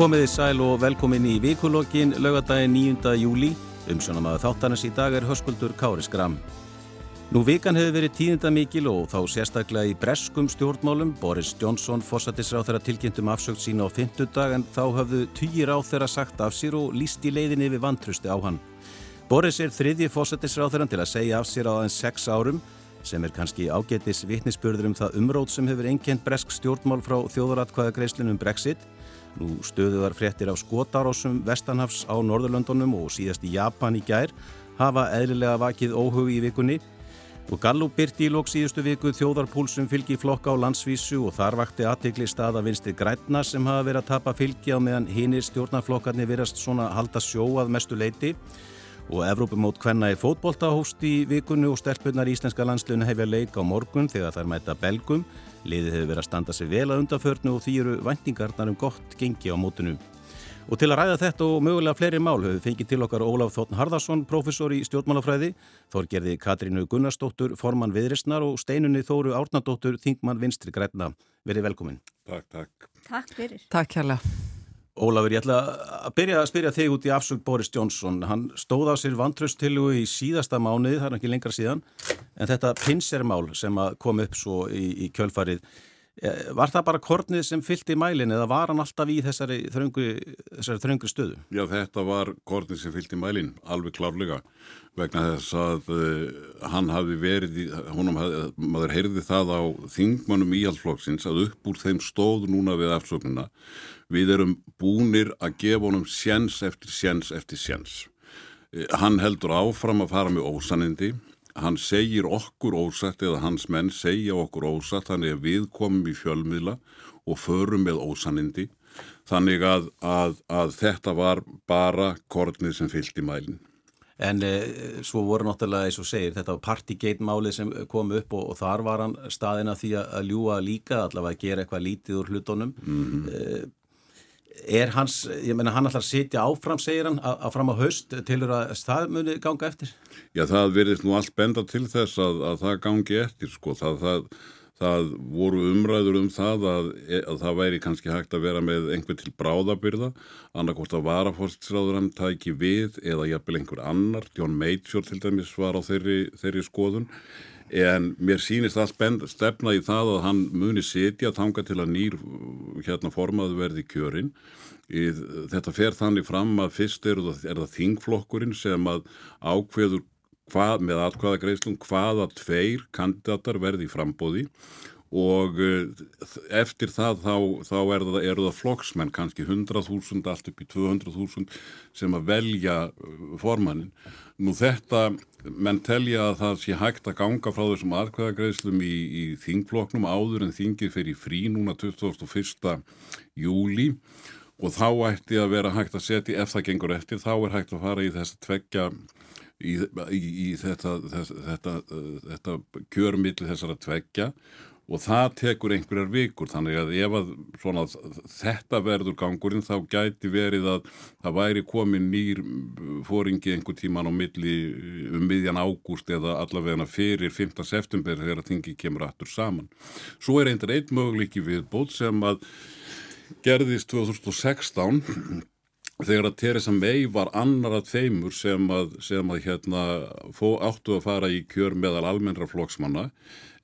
Komiði sæl og velkomin í vikulokkin laugadaginn 9. júli. Umsjónamaður þáttanins í dag er höskuldur Kári Skram. Nú vikan hefur verið tíðinda mikil og þá sérstaklega í breskum stjórnmálum. Boris Johnson fósatisráð þeirra tilkynntum afsökt sína á 50 dag en þá hafðu týjir á þeirra sagt af sér og líst í leiðinni við vantrusti á hann. Boris er þriðji fósatisráð þeirra til að segja af sér á aðeins 6 árum sem er kannski ágetis vittnisspörður um það umrót sem hefur einkent bresk stjórnmál frá þjóðaratkvæðagreislunum Brexit Nú stöðuðar fréttir af skotárásum Vestanhafs á Norðurlöndunum og síðast í Japan í gær hafa eðlilega vakið óhug í vikunni. Og Gallup byrti í lóks síðustu viku þjóðarpúlsum fylgi flokka á landsvísu og þar vakti aðtegli staða vinstri grætna sem hafa verið að tapa fylgi á meðan hinnir stjórnarflokkarnir virast svona halda sjó að mestu leiti og Evrópumót hvenna í fótbolta hóst í vikunni og stelpunar íslenska landslunni hefja leik á morgun þegar þær mæta belgum Liðið hefur verið að standa sig vel að undanförnu og því eru vendingarnar um gott gengi á mótunu. Og til að ræða þetta og mögulega fleiri mál höfum fengið til okkar Ólaf Þóttn Harðarsson, professor í stjórnmálafræði, Þorgerði Katrínu Gunnarsdóttur, formann viðristnar og steinunni Þóru Árnardóttur, Þingmann Vinstri Græna. Verið velkomin. Takk, takk. Takk fyrir. Takk hjálpa. Ólafur, ég ætla að byrja að spyrja þig út í afsökk Boris Johnson. Hann stóð á sér vantröstilgu í síðasta mánuði, það er ekki lengra síðan, en þetta pinsermál sem kom upp svo í, í kjölfarið, eh, var það bara kornið sem fyllt í mælinn eða var hann alltaf í þessari þröngu, þessari þröngu stöðu? Já, þetta var kornið sem fyllt í mælinn, alveg klárlega, vegna þess að uh, hann hafi verið, í, hafði, maður heyrði það á þingmannum íhaldsflokksins að upp úr þeim stóð núna við afsöknuna Við erum búnir að gefa honum sjens eftir sjens eftir sjens. Eh, hann heldur áfram að fara með ósanindi, hann segir okkur ósatt eða hans menn segja okkur ósatt, þannig að við komum í fjölmiðla og förum með ósanindi, þannig að, að, að þetta var bara kornið sem fyllt í mælinn. En e, svo voru náttúrulega, eins og segir, þetta var partygate-málið sem kom upp og, og þar var hann staðina því að ljúa líka, allavega að gera eitthvað lítið úr hlutunum. Mm -hmm. e, er hans, ég menna hann ætlar að sitja áfram segir hann, að fram á haust. Tilur að það muni ganga eftir? Já það verðist nú allt benda til þess að, að það gangi eftir sko. Það, það, það voru umræður um það að, að það væri kannski hægt að vera með einhver til bráðabyrða annarkort að varafórtsráður hann tæki við eða jafnvel einhver annar. John Major til dæmis var á þeirri, þeirri skoðun en mér sýnist það stefna í það að hann muni setja þanga til að nýr hérna formaðu verði kjörin í, þetta fer þannig fram að fyrst er er það þingflokkurinn sem að ákveður hvað, með atkvæða greiðslum hvaða tveir kandidatar verði í frambóði og eh, eftir það þá, þá er það, eru það flokksmenn kannski 100.000 allt upp í 200.000 sem að velja eh, formannin. Nú þetta, menn telja að það sé hægt að ganga frá þessum aðkvæðagreðslum í, í þingflokknum áður en þingið fyrir frí núna 21. júli og þá ætti að vera hægt að setja, ef það gengur eftir, þá er hægt að fara í þess að tveggja í, í, í þetta, þetta, þetta, þetta kjörmiðli þessara tveggja og það tekur einhverjar vikur þannig að ef að svona, þetta verður gangurinn þá gæti verið að það væri komin nýr fóringi einhver tíman á milli um miðjan ágúst eða allavega fyrir 5. september þegar þingi kemur aftur saman. Svo er eindir einn möguleiki viðbót sem að gerðist 2016 þegar að Theresa May var annar að þeimur sem að, sem að hérna, fó, áttu að fara í kjör meðal almennra flokksmanna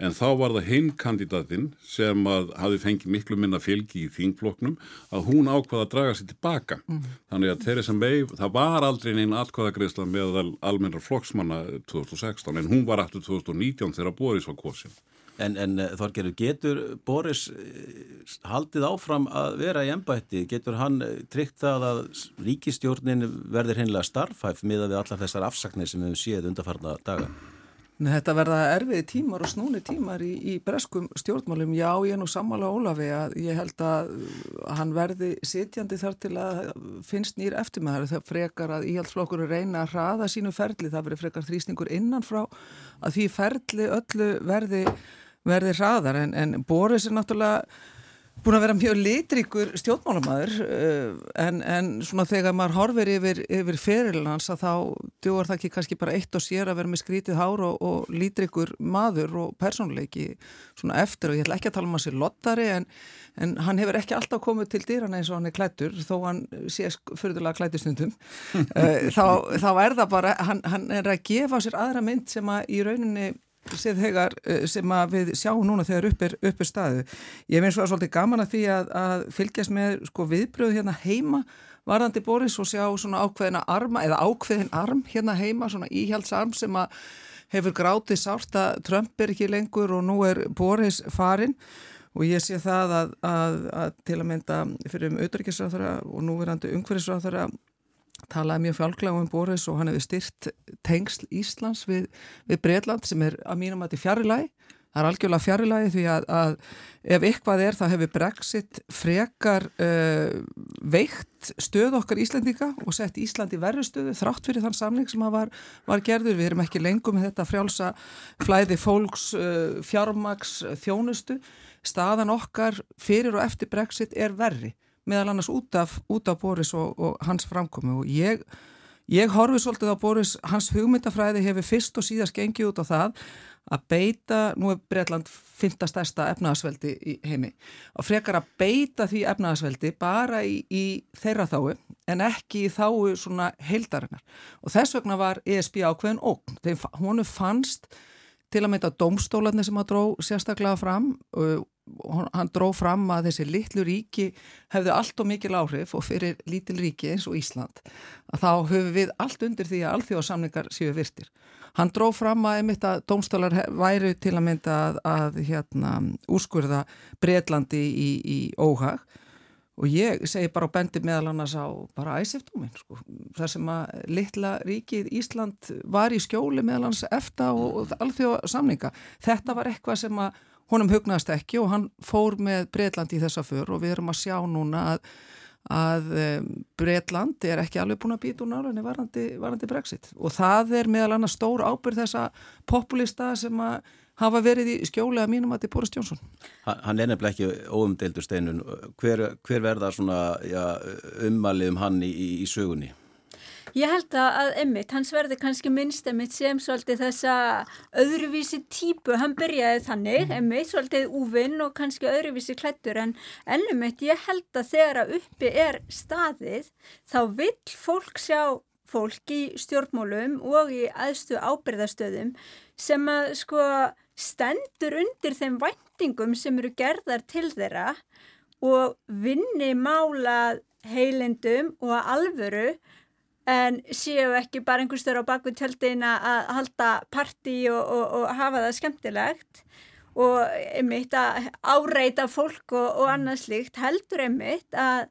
en þá var það hinn kandidatinn sem að hafi fengið miklu minna fylgi í þingfloknum að hún ákvaða að draga sér tilbaka. Mm. Þannig að Theresa May, það var aldrei neina atkvaðagreysla með almennra flokksmanna 2016 en hún var aftur 2019 þegar Boris var kosin. En, en eh, Þorgerur, getur Boris eh, haldið áfram að vera í ennbætti? Getur hann eh, tryggt það að ríkistjórnin verður hennilega starfhæf miða við allar þessar afsaknir sem við hefum séð undarfarna daga? Þetta verða erfiði tímar og snúni tímar í, í breskum stjórnmálum. Já, ég er nú sammála Ólafi að ég held að hann verði sitjandi þar til að finnst nýr eftir með það. Það frekar að íhaldsflokkur reyna að hraða sínu ferli. Það verður frekar þrýsningur innanfrá að því ferli öllu verði, verði hraðar. En, en Boris er náttúrulega búin að vera mjög litrikur stjórnmálamæður uh, en, en svona þegar maður horfir yfir, yfir ferilans að þá djóðar það ekki kannski bara eitt og sér að vera með skrítið hár og, og litrikur maður og persónuleiki svona eftir og ég ætla ekki að tala um að sé lottari en, en hann hefur ekki alltaf komið til dýrana eins og hann er klættur þó hann sé fyrirlega klættistundum uh, þá, þá er það bara, hann, hann er að gefa sér aðra mynd sem að í rauninni þegar, eh, sem við sjáum núna þegar upp er, upp er staðu. Ég finnst það svolítið gaman að því að, að fylgjast með sko, viðbröðu hérna heima varðandi Boris og sjá svona ákveðina arma eða ákveðin arm hérna heima, svona íhjaldsarm sem að hefur grátið sárt að Trump er ekki lengur og nú er Boris farin og ég sé það að, að, að til að mynda fyrir um auðvitaðriksráþara og núverandi umhverfisráþara talaði mjög fjálglega um Boris og hann hefði styrt tengsl Íslands við, við Breitland sem er að mínum að þetta er fjarrilagi. Það er algjörlega fjarrilagi því að, að ef eitthvað er þá hefur Brexit frekar uh, veikt stöð okkar Íslandika og sett Íslandi verri stöðu þrátt fyrir þann samling sem var, var gerður. Við erum ekki lengum með þetta frjálsa flæði fólks, uh, fjármaks, þjónustu. Staðan okkar fyrir og eftir Brexit er verri meðal annars út af, út af Boris og, og hans framkomi og ég, ég horfi svolítið á Boris, hans hugmyndafræði hefur fyrst og síðast gengið út á það að beita, nú er Breitland fynda stærsta efnaðasveldi í heimi og frekar að beita því efnaðasveldi bara í, í þeirra þáu en ekki í þáu svona heildarinnar. Og þess vegna var ESB ákveðin ógn, þeim honu fannst til að meita domstólarnir sem að dró sérstaklega fram og hann dró fram að þessi litlu ríki hefðu allt og mikil áhrif og fyrir lítil ríki eins og Ísland að þá höfum við allt undir því að alþjóðsamlingar séu virtir. Hann dró fram að einmitt að dómstólar væru til að mynda að, að hérna, úrskurða Breitlandi í, í óhag og ég segi bara á bendi meðal annars á bara æsifdómin sko. þar sem að litla ríkið Ísland var í skjóli meðal annars eftir og alþjóðsamlinga. Þetta var eitthvað sem að honum hugnaðist ekki og hann fór með Breitland í þessa för og við erum að sjá núna að, að Breitland er ekki alveg búin að býta úr nálinni varandi, varandi Brexit og það er meðal annars stór ábyrð þessa populista sem að hafa verið í skjóli að mínum að þetta er Boris Johnson. Hann er nefnilega ekki óumdeildur steinun. Hver, hver verða ummalið um hann í, í, í sögunni? Ég held að Emmitt, hans verði kannski minnst Emmitt sem svolítið þessa öðruvísi típu, hann byrjaði þannig Emmitt, svolítið úvinn og kannski öðruvísi klættur en Emmitt, ég held að þegar að uppi er staðið þá vill fólk sjá fólk í stjórnmálum og í aðstu ábyrðastöðum sem að sko stendur undir þeim væntingum sem eru gerðar til þeirra og vinni mála heilendum og alvöru en séu ekki bara einhverstur á bakvið tjöldin að halda parti og, og, og hafa það skemmtilegt og einmitt að áreita fólk og, og annað slíkt heldur einmitt að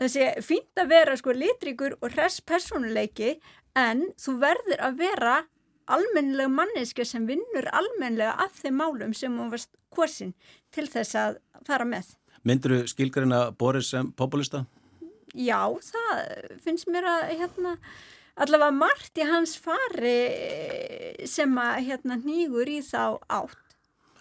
það sé fínt að vera sko litrikur og hress personuleiki en þú verður að vera almennilega manneska sem vinnur almennilega af þeim málum sem hún varst korsin til þess að fara með. Myndur þú skilgarina Boris sem populista? já, það finnst mér að hérna, allavega margt í hans fari sem að hérna, nýgur í þá átt.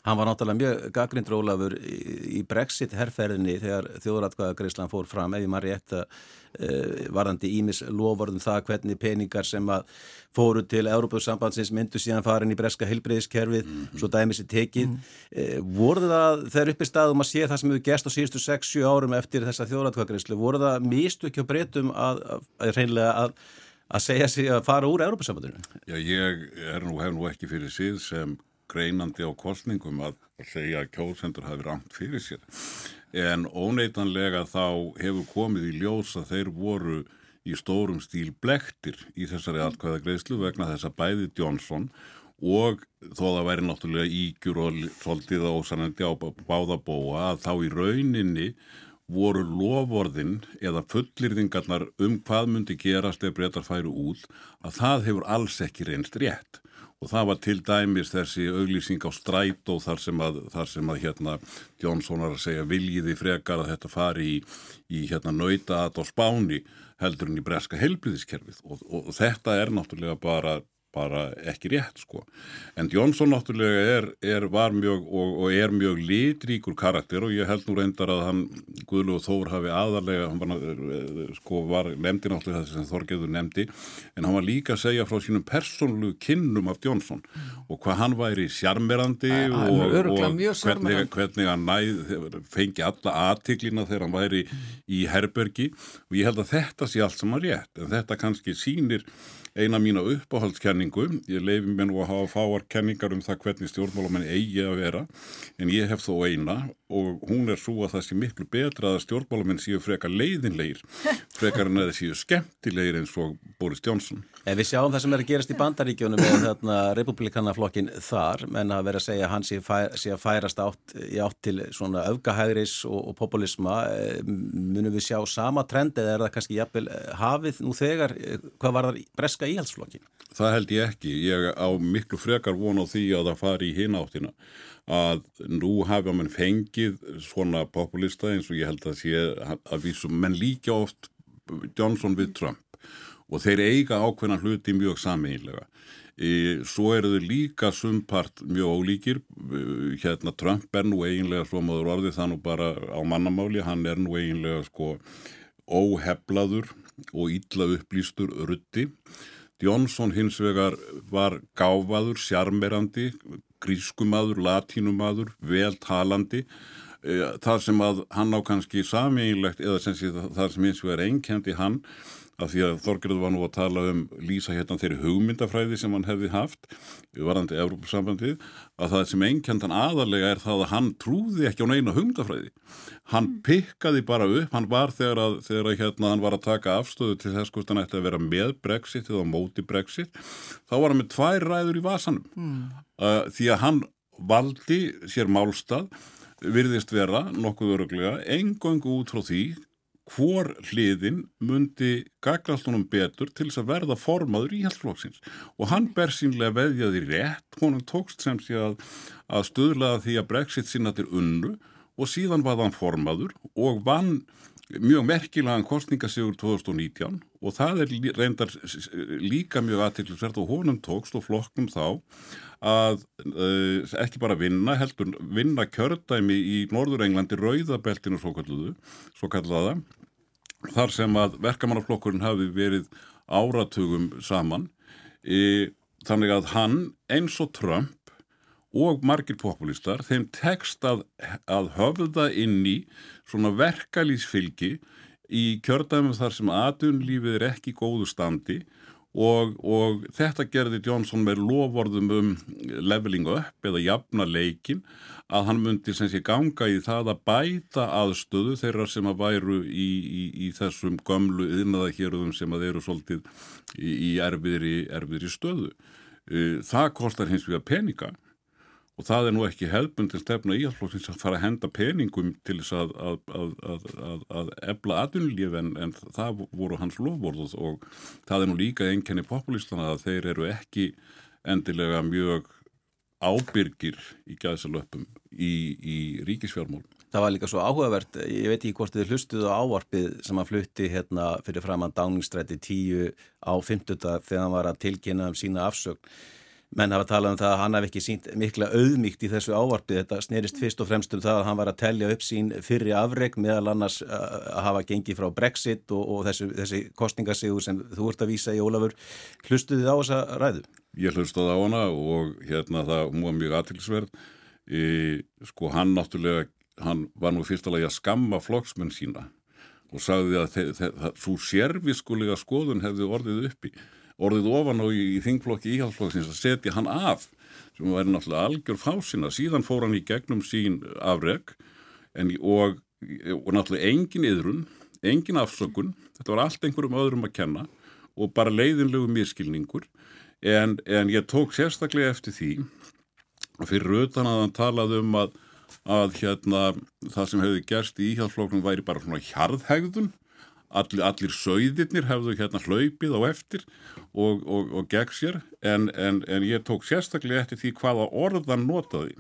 Hann var náttúrulega mjög gagrindrólafur í Brexit herrferðinni þegar þjóðratkvæðagreislan fór fram ef ég maður rétt að uh, varandi ímis lofvarðum það hvernig peningar sem að fóru til Európa-sambandsins myndu síðan farin í breska heilbreyðiskerfið mm -hmm. svo dæmis er tekið. Mm -hmm. uh, voru það þegar upp í staðum að sé það sem hefur gæst á síðustu 6-7 árum eftir þessa þjóðratkvæðagreislu, voru það mistu ekki á breytum að, að, að reynlega að að segja sig að fara úr Európa-sambandinu? Já, ég er nú, hef nú ekki fyrir síð sem greinandi á kostningum að segja að kjósendur hafi rangt fyrir sér. En óneitanlega þá hefur komið í ljós að þeir voru í stórum stíl blektir í þessari atkvæðagreyslu vegna þess að bæði Jónsson og þó það væri náttúrulega ígjur og svolítið ósanandi á báðabóa að þá í rauninni voru lovorðin eða fullirðingarnar um hvað myndi gerast ef breytar færu út að það hefur alls ekki reynst rétt og það var til dæmis þessi auglýsing á strætó þar sem að, þar sem að hérna Jónsson var að segja viljiði frekar að þetta fari í, í hérna nauta að á spáni heldur en í breska helbriðiskerfið og, og, og þetta er náttúrulega bara bara ekki rétt sko. En Jónsson náttúrulega er, er, mjög, og, og er mjög litríkur karakter og ég held nú reyndar að hann Guðlúð Þór hafi aðarlega, hann var, sko, var nefndi náttúrulega þess að Þorgeður nefndi, en hann var líka að segja frá sínum persónlu kynnum af Jónsson og hvað hann væri sjarmerandi og, og hvernig, hvernig hann næð, fengi alla aðtiklina þegar hann væri í herbergi og ég held að þetta sé allt sem að rétt, en þetta kannski sínir eina mína uppáhaldskenningu, ég leifi mér nú að hafa fáar kenningar um það hvernig stjórnmálamenn eigi að vera, en ég hef þó eina og hún er svo að það sé miklu betra að stjórnmálamenn séu frekar leiðinleir, frekar en að það séu skemmtilegir eins og Boris Johnson. En við sjáum það sem er að gerast í bandaríkjónum með þarna republikanaflokkin þar, menn að vera að segja að hann sé, fæ, sé að færast átt, í átt til svona öfgahæðris og, og populisma, eh, munum við sjá sama trend eða er það kannski jafnvel eh, hafið nú þegar, eh, hvað var það breska íhaldsflokkin? Það held ég ekki, ég á miklu frekar von á því að það fari í hináttina að nú hafa mann fengið svona populista eins og ég held að sé að vísum, menn líka oft Johnson við Trump og þeir eiga ákveðna hluti mjög sameinlega. Svo eru þau líka sumpart mjög ólíkir, hérna Trump er nú eiginlega, svo maður orði það nú bara á mannamáli, hann er nú eiginlega sko óheflaður og ítla upplýstur rutti. Jónsson hins vegar var gáfaður, sjarmerandi, grískumadur, latínumadur, veltalandi, þar sem að hann á kannski sameinlegt eða sem sé það sem eins og er einkendi hann af því að Þorgerður var nú að tala um lýsa hérna þeirri hugmyndafræði sem hann hefði haft varandi Evrópussambandið að það sem einnkendan aðarlega er það að hann trúði ekki á neina hugmyndafræði hann mm. pikkaði bara upp hann var þegar að, þegar að hérna hann var að taka afstöðu til þess hvort hann ætti að vera með Brexit eða móti Brexit þá var hann með tvær ræður í vasanum mm. uh, því að hann valdi sér málstað virðist vera nokkuð öruglega engöngu út frá því hvor hliðin myndi gaglast betur til þess að verða formaður íhaldsflokksins. Og hann ber sínlega veðjaði rétt, honum tókst sem sé að, að stöðlaða því að Brexit sinna til unnu og síðan var hann formaður og vann mjög merkilegan kostningasíður 2019 og það er reyndar líka mjög aðtillisvert og honum tókst og flokkum þá að uh, ekki bara vinna, heldur vinna kjördæmi í Norður Englandi rauðabeltinu svo kalluðu, svo kallaða þar sem að verkamannaflokkurinn hafi verið áratugum saman e, þannig að hann eins og Trump og margir populistar þeim tekst að, að höfða inn í svona verkalýsfylgi í kjördæmum þar sem aðunlífið er ekki góðu standi og, og þetta gerði Jónsson með lofvorðum um leveling up eða jafna leikin að hann myndi sem sé ganga í það að bæta aðstöðu þeirra sem að væru í, í, í þessum gömlu yðnaðahjörðum sem að eru svolítið í, í erfiðri, erfiðri stöðu. E, það kostar hins vegar peninga og það er nú ekki hefðbundin stefna íhaldsflokksins að fara að henda peningum til þess að, að, að, að ebla aðunlíf en, en það voru hans lofvorð og það er nú líka einkenni populistana að þeir eru ekki endilega mjög ábyrgir í gæðsalöpum í, í ríkisfjármálum. Það var líka svo áhugavert, ég veit ekki hvort þið hlustuðu á ávarpið sem að flutti hérna fyrir framann Dáningstræti 10 á 50. þegar hann var að tilkynna um sína afsögn menn hafa talað um það að hann hef ekki sínt mikla auðmíkt í þessu ávarpið, þetta snerist fyrst og fremst um það að hann var að tellja upp sín fyrri afreg meðal annars uh, að hafa gengið frá Brexit og, og þessu, þessi kostningasíður sem þú ert að vísa í Ólafur. Hlustuði þið á þessa ræðu? Ég hlustuði á hana og hérna það var mjög aðtilsverð sko hann náttúrulega hann var nú fyrstulega að skamma flokksmenn sína og sagði að svo sérviskulega skoðun hefði orðið uppi orðið ofan á í, þingflokki íhaldsflokksins að setja hann af sem væri náttúrulega algjör fásina síðan fór hann í gegnum sín afreg en, og, og náttúrulega engin yðrun, engin afsökun. Þetta var allt einhverjum öðrum að kenna og bara leiðinlegu miskilningur en, en ég tók sérstaklega eftir því fyrir utan að hann talaði um að, að hérna, það sem hefði gerst í íhaldsflokknum væri bara svona hjarðhegðun allir, allir sögðirnir hefðu hérna hlaupið á eftir og, og, og gegn sér en, en, en ég tók sérstaklega eftir því hvaða orðan notaði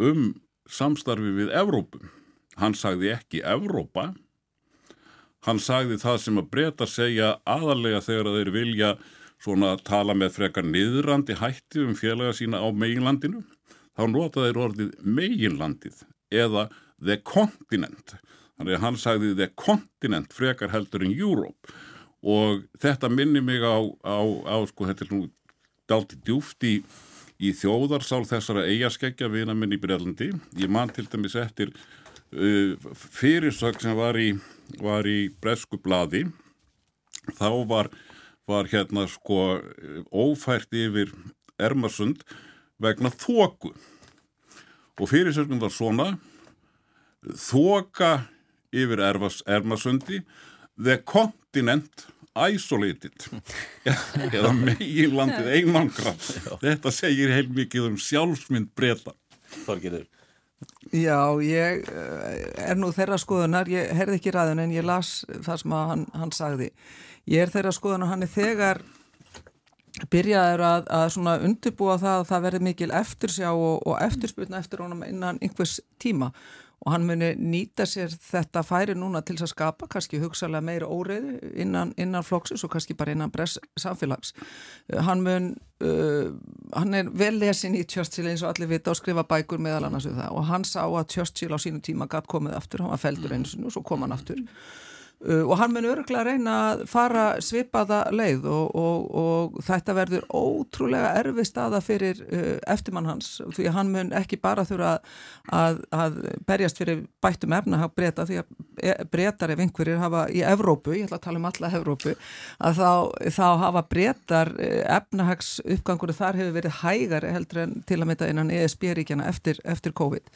um samstarfi við Evrópum. Hann sagði ekki Evrópa, hann sagði það sem að breyta segja aðalega þegar þeir vilja svona tala með frekar niðrandi hætti um félaga sína á meginlandinu. Þá nota þeir orðið meginlandið eða the continent þannig að hann sagði the continent frekar heldur en Europe. Og þetta minni mig á, á, á sko þetta er nú dalti djúft í, í þjóðarsál þessara eigaskeggja vina minn í Brellandi ég man til dæmis eftir uh, fyrirsök sem var í, var í bresku bladi þá var var hérna sko ófært yfir Ermarsund vegna þóku og fyrirsögnum var svona þóka yfir Ermas, Ermarsundi the continent isolated. Eða meginlandið einangra þetta segir heilmikið um sjálfsmynd breyta Þorgirður Já, ég er nú þeirra skoðunar, ég herði ekki ræðun en ég las það sem hann, hann sagði. Ég er þeirra skoðunar, hann er þegar byrjaður að, að undirbúa það að það verði mikil eftirsjá og, og eftirsputna eftir honum innan einhvers tíma. Og hann muni nýta sér þetta færi núna til að skapa kannski hugsalega meira óreiði innan, innan flokksins og kannski bara innan bress samfélags. Hann mun, uh, hann er vel lesin í Churchill eins og allir vita og skrifa bækur meðal annars við það. Og hann sá að Churchill á sínu tíma gætt komið aftur, hann var feldur eins og svo kom hann aftur. Uh, og hann mun öruglega reyna að fara svipaða leið og, og, og þetta verður ótrúlega erfi staða fyrir uh, eftirmann hans því að hann mun ekki bara þurfa að, að berjast fyrir bættum efnahag breyta því að e, breytar ef einhverjir hafa í Evrópu, ég ætla að tala um alla Evrópu, að þá, þá hafa breytar uh, efnahags uppgangur þar hefur verið hægari heldur en til að mynda innan ESB-ríkjana eftir, eftir COVID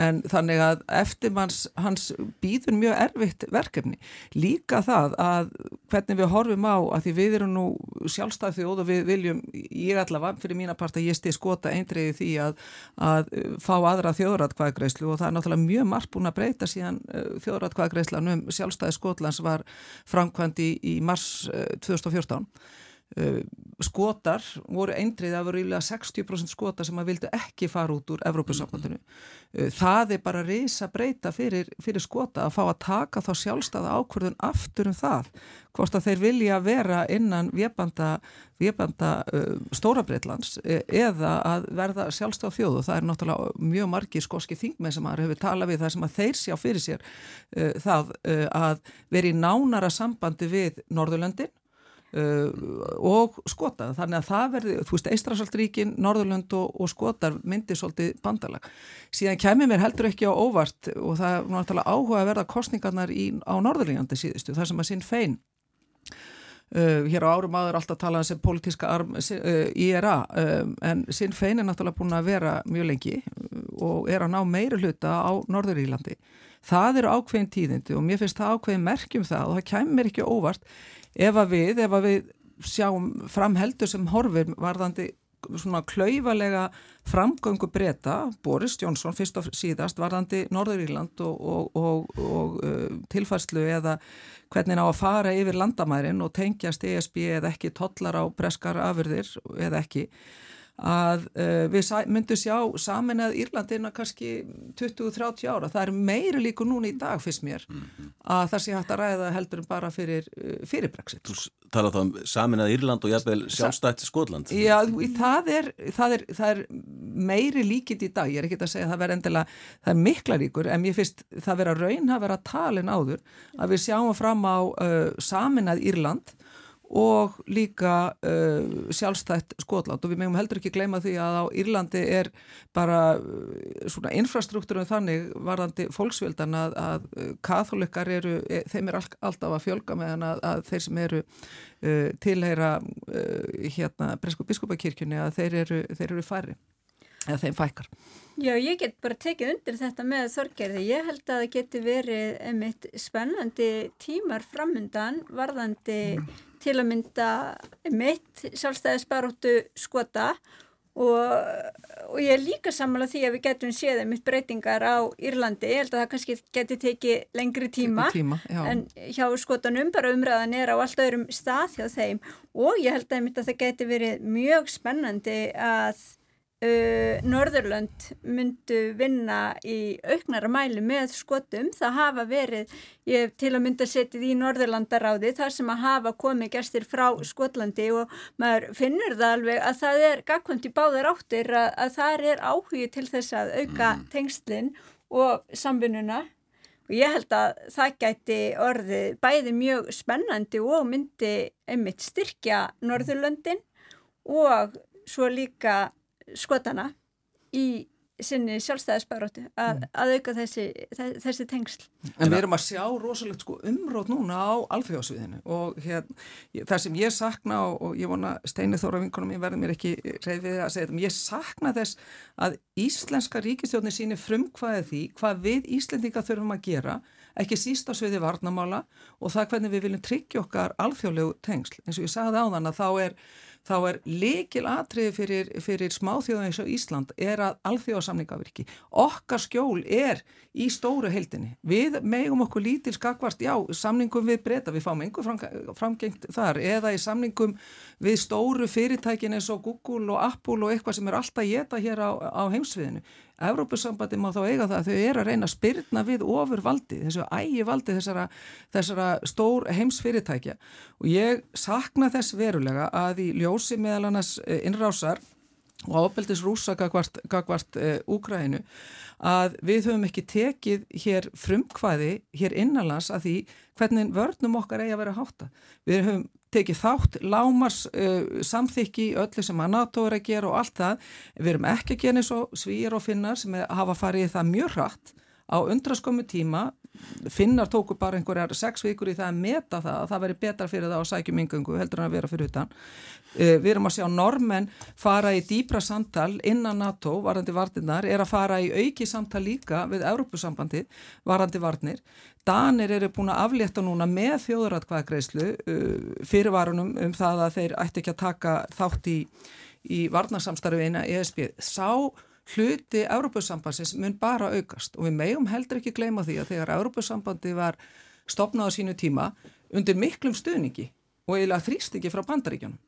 en þannig að eftirmanns hans býður mjög erfitt verkefni. Líka það að hvernig við horfum á að því við erum nú sjálfstæð þjóð og við viljum ég allavega fyrir mína part að ég stið skota eindriði því að, að fá aðra þjóðratkvæðgreislu og það er náttúrulega mjög margt búin að breyta síðan uh, þjóðratkvæðgreislan um sjálfstæði Skotlands var framkvæmdi í mars 2014 uh, Uh, skotar voru eindrið að voru ílega 60% skotar sem að vildu ekki fara út úr Evrópussambandinu. Uh, það er bara reysa breyta fyrir, fyrir skota að fá að taka þá sjálfstæða ákvörðun aftur um það hvort að þeir vilja vera innan viðbanda, uh, stóra breytlands e, eða að verða sjálfstæða þjóð og það er náttúrulega mjög margi skoski þingmenn sem að hefur talað við það sem að þeir sjá fyrir sér uh, það uh, að veri nánara sambandi við Norðurlöndin Uh, og skota þannig að það verði, þú veist, Eistrasaltríkin Norðurlönd og, og skotar myndi svolítið bandalag. Síðan kemur mér heldur ekki á óvart og það er náttúrulega áhuga að verða kostningarnar í, á Norðurlöndi síðustu, það sem að sinn fein uh, hér á árum aður alltaf talaðan um sem politíska arm uh, IRA, um, en sinn fein er náttúrulega búin að vera mjög lengi og er að ná meira hluta á Norðurílandi. Það eru ákveðin tíðindi og mér finnst það ákveðin merkjum það og það kemur ekki óvart ef að við, ef að við sjáum framheldur sem horfir varðandi svona klauvalega framgöngu breyta, Boris Jónsson fyrst og síðast varðandi Norður Írland og, og, og, og uh, tilfærslu eða hvernig ná að fara yfir landamærin og tengjast ESB eða ekki tollar á breskar afurðir eða ekki að uh, við myndum sjá samin að Írlandina kannski 20-30 ára, það er meiri líku núna í dag fyrst mér mm -hmm. að það sé hægt að ræða heldur bara fyrir, uh, fyrir Brexit. Þú talaðu þá um samin að Írland og jafnvel sjálfstætt Skotland. Já, það er, það, er, það er meiri líkind í dag, ég er ekki að segja að það verður endilega, það er mikla líkur en ég finnst það verður að raun að vera talin áður að við sjáum fram á uh, samin að Írland og líka uh, sjálfstætt Skotland og við meðum heldur ekki gleyma því að á Írlandi er bara uh, svona infrastruktúrum þannig varðandi fólksvöldan að, að uh, katholikar eru, e, þeim er all, alltaf að fjölga meðan að, að þeir sem eru uh, tilheyra uh, hérna Bresku biskupakirkjunni að þeir eru, þeir eru færri eða þeim fækkar. Já, ég get bara tekið undir þetta með þorgerði. Ég held að það geti verið einmitt spennandi tímar framundan varðandi mm til að mynda mitt sjálfstæðisbaróttu skota og, og ég er líka sammála því að við getum séð einmitt breytingar á Írlandi, ég held að það kannski geti tekið lengri tíma, tíma en hjá skotanum bara umræðan er á allt öðrum stað hjá þeim. Og ég held að, að það geti verið mjög spennandi að uh, Norðurlönd myndu vinna í auknara mæli með skotum. Það hafa verið, ég hef til að mynda setið í Norðurlandaráði þar sem að hafa komið gestir frá Skotlandi og maður finnur það alveg að það er gagkvæmt í báðar áttir að, að það er áhugi til þess að auka mm. tengslinn og samvinnuna og ég held að það gæti orðið bæði mjög spennandi og myndi einmitt styrkja Norðurlöndin og svo líka skotana í sinni sjálfstæðisbaróttu að, mm. að auka þessi, þessi tengsl. En við erum að sjá rosalegt sko umrót núna á alþjóðsviðinu og hér, það sem ég sakna og, og ég vona Steini Þóra vinkunum, ég verði mér ekki reyðið að segja þetta, ég sakna þess að Íslenska ríkistjóðni síni frumkvæði því hvað við Íslendinga þurfum að gera ekki síst á sviði varnamála og það hvernig við viljum tryggja okkar alþjóðlegu tengsl. En svo ég sagði á þann að þá er þá er likil atriði fyrir, fyrir smáþjóðan eins og Ísland er að alþjóðasamningavirki. Okkar skjól er í stóru heildinni. Við megum okkur lítil skakvart, já, samningum við breyta, við fáum einhver framgengt þar, eða í samningum við stóru fyrirtækin eins og Google og Apple og eitthvað sem er alltaf geta hér á, á heimsviðinu. Evrópussambandi má þá eiga það að þau eru að reyna að spyrna við ofur valdi, þessu ægi valdi þessara, þessara stór heimsfyrirtækja og ég sakna þess verulega að í ljósi meðal annars eh, innrásar og ábeldis rúsa gagvart, gagvart uh, Úgrænu að við höfum ekki tekið hér frumkvæði hér innanlands að því hvernig vörnum okkar eigi að vera hátta. Við höfum tekið þátt lámars uh, samþykki öllu sem að NATO er að gera og allt það. Við erum ekki að gera eins og svíjar og finnar sem hafa farið það mjög hratt á undraskömmu tíma. Finnar tóku bara einhverjar sex vikur í það að meta það að það veri betra fyrir það á sækjum yngungu heldur en að vera fyrir utan. Uh, við erum að sjá normenn fara í dýbra samtal innan NATO varandi vartinnar, er að fara í auki samtal líka við Európusambandi varandi varnir. Danir eru búin að aflétta núna með þjóðratkvæðagreislu uh, fyrirvarunum um það að þeir ætti ekki að taka þátt í, í varnarsamstarfiðina ESB. Sá hluti Európusambansins mun bara aukast og við megum heldur ekki gleyma því að þegar Európusambandi var stopnað á sínu tíma undir miklum stuðningi og eiginlega þrýstingi frá bandaríkjónum.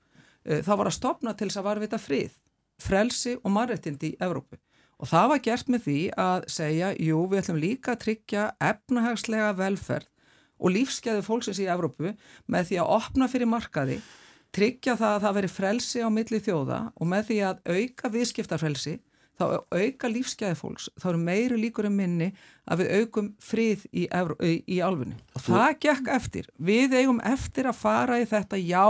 Uh, það var að stopna til þess að varvita frið, frelsi og marrettindi í Európu. Og það var gert með því að segja, jú, við ætlum líka að tryggja efnahagslega velferð og lífskeiðu fólksins í Evrópu með því að opna fyrir markaði, tryggja það að það veri frelsi á milli þjóða og með því að auka viðskiptarfrelsi þá auka lífsgæði fólks, þá eru meiri líkur en minni að við aukum frið í, í, alfunni. Og það gekk eftir. Við eigum eftir að fara í þetta, já,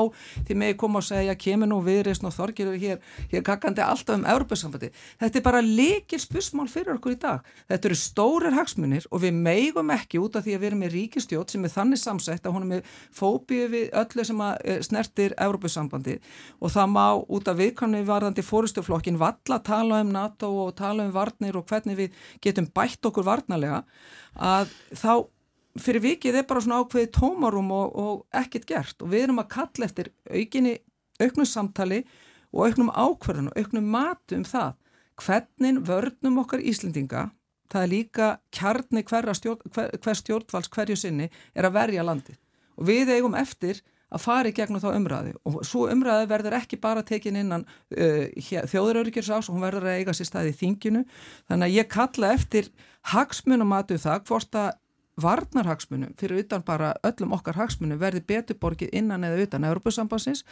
því með koma að segja, kemur nú viðreysn og þorgirur hér, hér kakkandi alltaf um Európa-sambandi. Þetta er bara leikil spusmál fyrir okkur í dag. Þetta eru stórir hagsmunir og við meigum ekki út af því að við erum með ríkistjót sem er þannig samsett að hún er með fóbíu við öllu sem eh, snertir Európa-sambandi og það má út af viðkannu varðandi fórustuflokkin valla tala um NATO og tala um varnir og hvernig við getum bætt okkur varnarlega að þá fyrir vikið er bara svona ákveði tómarum og, og ekkert gert. Og við erum að kalla eftir aukinni auknum samtali og auknum ákverðinu, auknum matu um það hvernig vörnum okkar Íslendinga það er líka kjarni stjórn, hver, hver stjórnvalds hverju sinni er að verja landi og við eigum eftir að fara í gegnum þá umræði og svo umræði verður ekki bara tekin innan uh, þjóðuröryggjurs og hún verður að eiga sér staði í þinginu. Þannig að ég kalla eftir hagsmunum matu það hvort að varnarhagsmunum fyrir utan bara öllum okkar hagsmunum verði betur borgið innan eða utan Európusambansins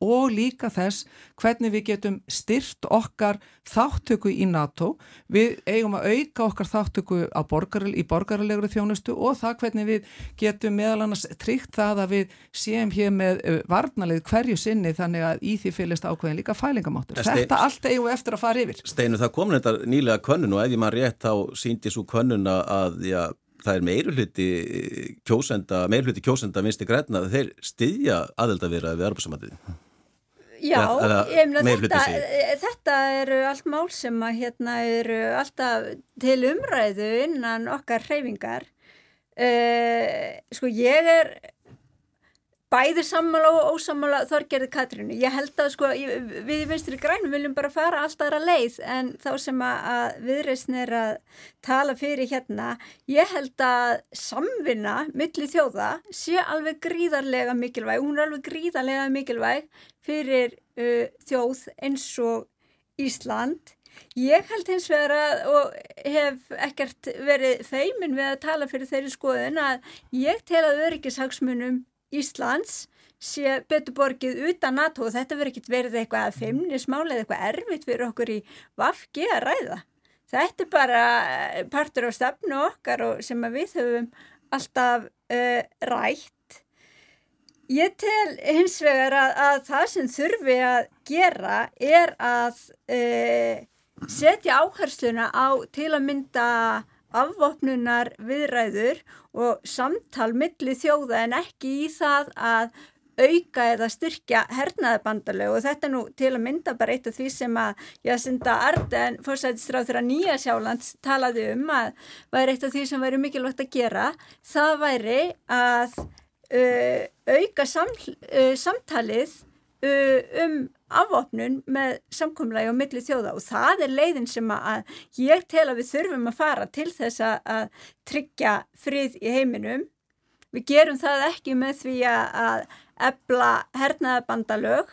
og líka þess hvernig við getum styrt okkar þáttöku í NATO. Við eigum að auka okkar þáttöku borgar, í borgarlegri þjónustu og það hvernig við getum meðal annars tryggt það að við séum hér með varnalið hverju sinni þannig að í því fylgist ákveðin líka fælingamáttur. Þetta allt eigum við eftir að fara yfir. Steinu, það kom þetta nýlega könnun og ef ég maður rétt þá síndi svo könnun að já, það er meirulhutti kjósenda, meirulhutti kjósenda minsti græna, þeir styðja aðeldavera við arbúrsamandið. Já, þetta, þetta eru allt mál sem að hérna eru alltaf til umræðu innan okkar hreyfingar. Uh, sko ég er bæði sammála og ósammála þorgerði Katrínu. Ég held að sko, við í vinstri grænum viljum bara fara alltaf aðra leið en þá sem að viðreysn er að tala fyrir hérna, ég held að samvinna millir þjóða sé alveg gríðarlega mikilvæg. Hún er alveg gríðarlega mikilvæg fyrir uh, þjóð eins og Ísland. Ég held hins vegar að, og hef ekkert verið feimin við að tala fyrir þeirri skoðun að ég tel að öryggishagsmunum Íslands sé betur borgið utan NATO og þetta verður ekkert verið eitthvað að feimnismáli eða eitthvað erfitt fyrir okkur í vafki að ræða. Þetta er bara eh, partur á stafnu okkar og sem við höfum alltaf uh, rætt. Ég tel hins vegar að, að það sem þurfi að gera er að uh, setja áhersluna á til að mynda afvopnunar viðræður og samtal milli þjóða en ekki í það að auka eða styrkja hernaðabandalög og þetta er nú til að mynda bara eitt af því sem að Jacinda Arden, fórsætistráð þeirra Nýja Sjálands talaði um að væri eitt af því sem væri mikilvægt að gera. Það væri að uh, auka sam, uh, samtalið uh, um afvopnun með samkomlægi á milli þjóða. Og það er leiðin sem að ég tel að við þurfum að fara til þess að tryggja frið í heiminum. Við gerum það ekki með því að ebla hernaðabandalög,